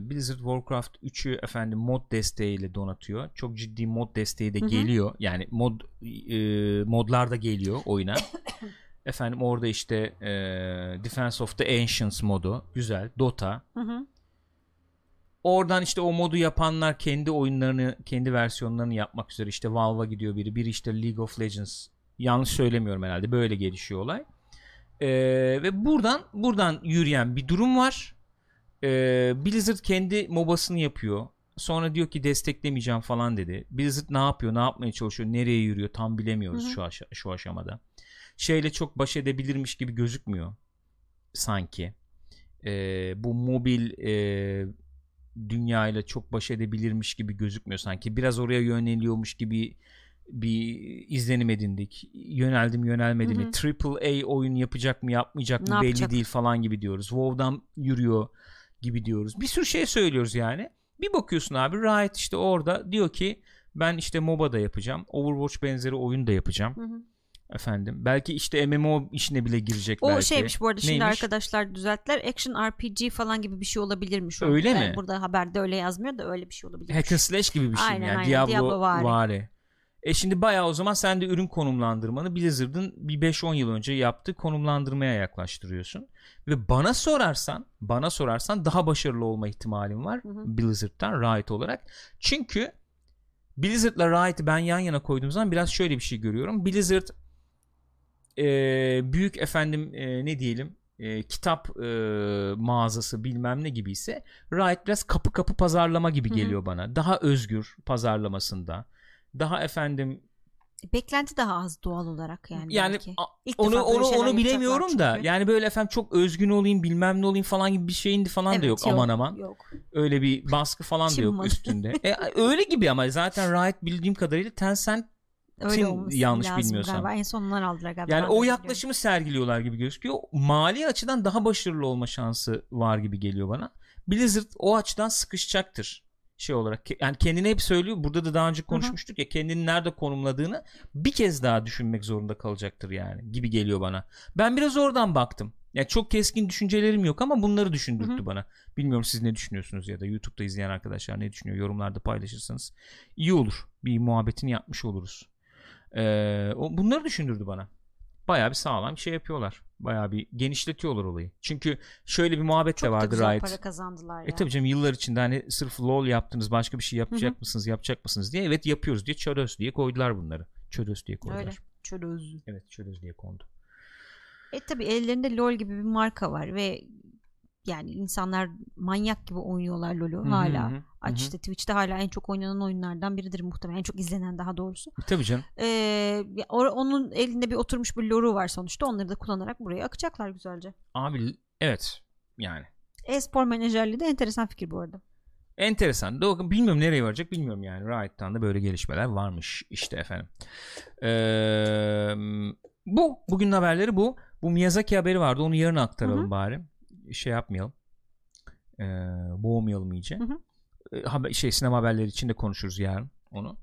S1: Blizzard Warcraft 3'ü efendim mod desteğiyle donatıyor. Çok ciddi mod desteği de
S2: Hı hı.
S1: geliyor. Yani mod e, modlar da geliyor oyuna. efendim orada işte e, Defense of the Ancients modu güzel. Dota
S2: Hı hı.
S1: Oradan işte o modu yapanlar kendi oyunlarını, kendi versiyonlarını yapmak üzere işte Valve'a gidiyor biri. Bir işte League of Legends. Yanlış söylemiyorum herhalde. Böyle gelişiyor olay. Ee, ve buradan buradan yürüyen bir durum var. Ee, Blizzard kendi MOBA'sını yapıyor. Sonra diyor ki desteklemeyeceğim falan dedi. Blizzard ne yapıyor, ne yapmaya çalışıyor, nereye yürüyor tam bilemiyoruz şu aşa- şu aşamada. Şeyle çok baş edebilirmiş gibi gözükmüyor sanki. Ee, bu mobil e, dünyayla çok baş edebilirmiş gibi gözükmüyor sanki. Biraz oraya yöneliyormuş gibi bir izlenim edindik. Yöneldim yönelmedi mi? Triple A oyun yapacak mı yapmayacak mı
S2: Ne
S1: belli
S2: yapacak?
S1: değil falan gibi diyoruz. WoW'dan yürüyor gibi diyoruz. Bir sürü şey söylüyoruz yani. Bir bakıyorsun abi Riot işte orada diyor ki ben işte MOBA da yapacağım. Overwatch benzeri oyun da yapacağım.
S2: Hı hı.
S1: Efendim. Belki işte MMO işine bile girecek
S2: O
S1: belki.
S2: şeymiş bu arada şimdi
S1: Neymiş?
S2: arkadaşlar düzelttiler. Action RPG falan gibi bir şey olabilirmiş. o.
S1: Öyle
S2: Yani
S1: mi?
S2: Burada haberde öyle yazmıyor da öyle bir şey olabilir.
S1: Hack and slash gibi bir şey
S2: Aynen,
S1: yani
S2: aynen.
S1: Diablo,
S2: Diablo-vari.
S1: vari. E şimdi bayağı o zaman sen de ürün konumlandırmanı Blizzard'ın bir 5-10 yıl önce yaptığı konumlandırmaya yaklaştırıyorsun. Ve bana sorarsan, bana sorarsan daha başarılı olma ihtimalim var
S2: Hı hı.
S1: Blizzard'dan Riot olarak. Çünkü Blizzard'la Riot'ı ben yan yana koyduğum zaman biraz şöyle bir şey görüyorum. Blizzard e, büyük efendim e, ne diyelim e, kitap e, mağazası bilmem ne gibi ise Riot biraz kapı kapı pazarlama gibi geliyor bana. Daha özgür pazarlamasında. Daha efendim
S2: Beklenti daha az doğal olarak yani.
S1: yani
S2: belki. İlk
S1: onu onu onu bilemiyorum da
S2: çünkü.
S1: yani böyle efendim çok özgün olayım bilmem ne olayım falan gibi bir şeyin falan da
S2: Evet,
S1: yok, aman aman.
S2: Yok.
S1: Öyle bir baskı falan da yok üstünde. e, öyle gibi ama zaten Riot bildiğim kadarıyla Tencent
S2: Öyle
S1: yanlış bilmiyorsam.
S2: Galiba. En son onlar aldılar galiba.
S1: yani o yaklaşımı sergiliyorlar gibi gözüküyor. Mali açıdan daha başarılı olma şansı var gibi geliyor bana. Blizzard o açıdan sıkışacaktır şey olarak. Yani kendine hep söylüyor. Burada da daha önce konuşmuştuk ya kendini nerede konumladığını bir kez daha düşünmek zorunda kalacaktır yani gibi geliyor bana. Ben biraz oradan baktım. Yani çok keskin düşüncelerim yok ama bunları düşündürttü
S2: Hı hı.
S1: bana. Bilmiyorum siz ne düşünüyorsunuz ya da YouTube'da izleyen arkadaşlar ne düşünüyor? Yorumlarda paylaşırsanız iyi olur. Bir muhabbetini yapmış oluruz. Ee, o, bunları düşündürdü bana. Bayağı bir sağlam şey yapıyorlar. Bayağı bir genişletiyorlar olayı. Çünkü şöyle bir muhabbet
S2: Çok
S1: de vardı Riot.
S2: para kazandılar ya.
S1: E tabii canım yıllar içinde hani sırf lol yaptınız başka bir şey yapacak mısınız yapacak mısınız diye evet yapıyoruz diye çöröz diye koydular bunları. Çöröz diye koydular.
S2: Öyle. Çöröz.
S1: Evet çöröz diye kondu.
S2: E tabii ellerinde LoL gibi bir marka var ve yani insanlar manyak gibi oynuyorlar LoL'ü hala.
S1: hı hı.
S2: Aç işte Twitch'te hala en çok oynanan oyunlardan biridir muhtemelen. En çok izlenen daha doğrusu.
S1: Tabii canım.
S2: Ee, onun elinde bir oturmuş bir lore'u var sonuçta. Onları da kullanarak buraya akacaklar güzelce.
S1: Abi evet yani.
S2: E-spor menajerliği de enteresan fikir bu arada.
S1: Enteresan. Do- Bilmiyorum nereye varacak bilmiyorum yani. Riot'tan da böyle gelişmeler varmış işte efendim. Ee, bu. Bugünün haberleri bu. Bu Miyazaki haberi vardı. Onu yarın aktaralım
S2: Hı hı.
S1: bari. Şey yapmayalım. Ee, boğmayalım iyice.
S2: Hı hı.
S1: Ee, haber, şey sinema haberleri için de konuşuruz yarın onu.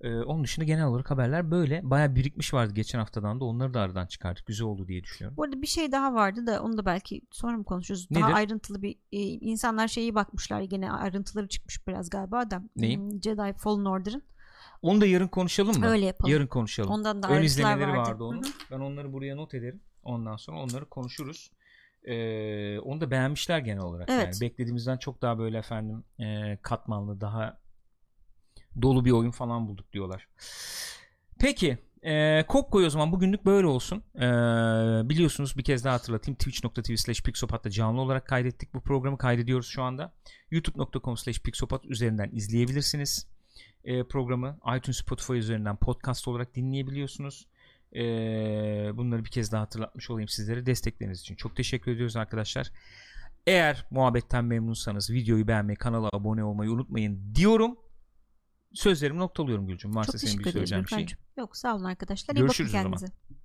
S1: Ee, onun dışında genel olarak haberler böyle. Baya birikmiş vardı geçen haftadan da onları da aradan çıkardık. Güzel oldu diye düşünüyorum.
S2: Bu arada bir şey daha vardı da onu da belki sonra mı konuşuruz? Daha
S1: Nedir?
S2: ayrıntılı bir e, insanlar şeyi bakmışlar gene ayrıntıları çıkmış biraz galiba da.
S1: Neyin?
S2: Hmm, Jedi Fallen Order'ın.
S1: Onu da yarın konuşalım mı?
S2: Öyle yapalım.
S1: Yarın konuşalım.
S2: Ondan da
S1: Ön izlemeleri
S2: vardı.
S1: vardı onun. Ben onları buraya not ederim. Ondan sonra onları konuşuruz. Ee, onu da beğenmişler genel olarak.
S2: Evet.
S1: Yani beklediğimizden çok daha böyle efendim e, katmanlı, daha dolu bir oyun falan bulduk diyorlar. Peki. E, Kokko'yu o zaman bugünlük böyle olsun. E, biliyorsunuz bir kez daha hatırlatayım. Twitch.tv slash Pixopat'ta canlı olarak kaydettik. Bu programı kaydediyoruz şu anda. YouTube.com slash Pixopat üzerinden izleyebilirsiniz. E, programı iTunes Spotify üzerinden podcast olarak dinleyebiliyorsunuz. E, bunları bir kez daha hatırlatmış olayım sizlere. Destekleriniz için çok teşekkür ediyoruz arkadaşlar. Eğer muhabbetten memnunsanız videoyu beğenmeyi, kanala abone olmayı unutmayın diyorum. Sözlerimi noktalıyorum Gülcüm. Varsa
S2: Çok
S1: senin bir söyleyeceğin bir şey.
S2: Yok sağ olun arkadaşlar. İyi
S1: Görüşürüz o
S2: bakın
S1: zaman.
S2: kendinize.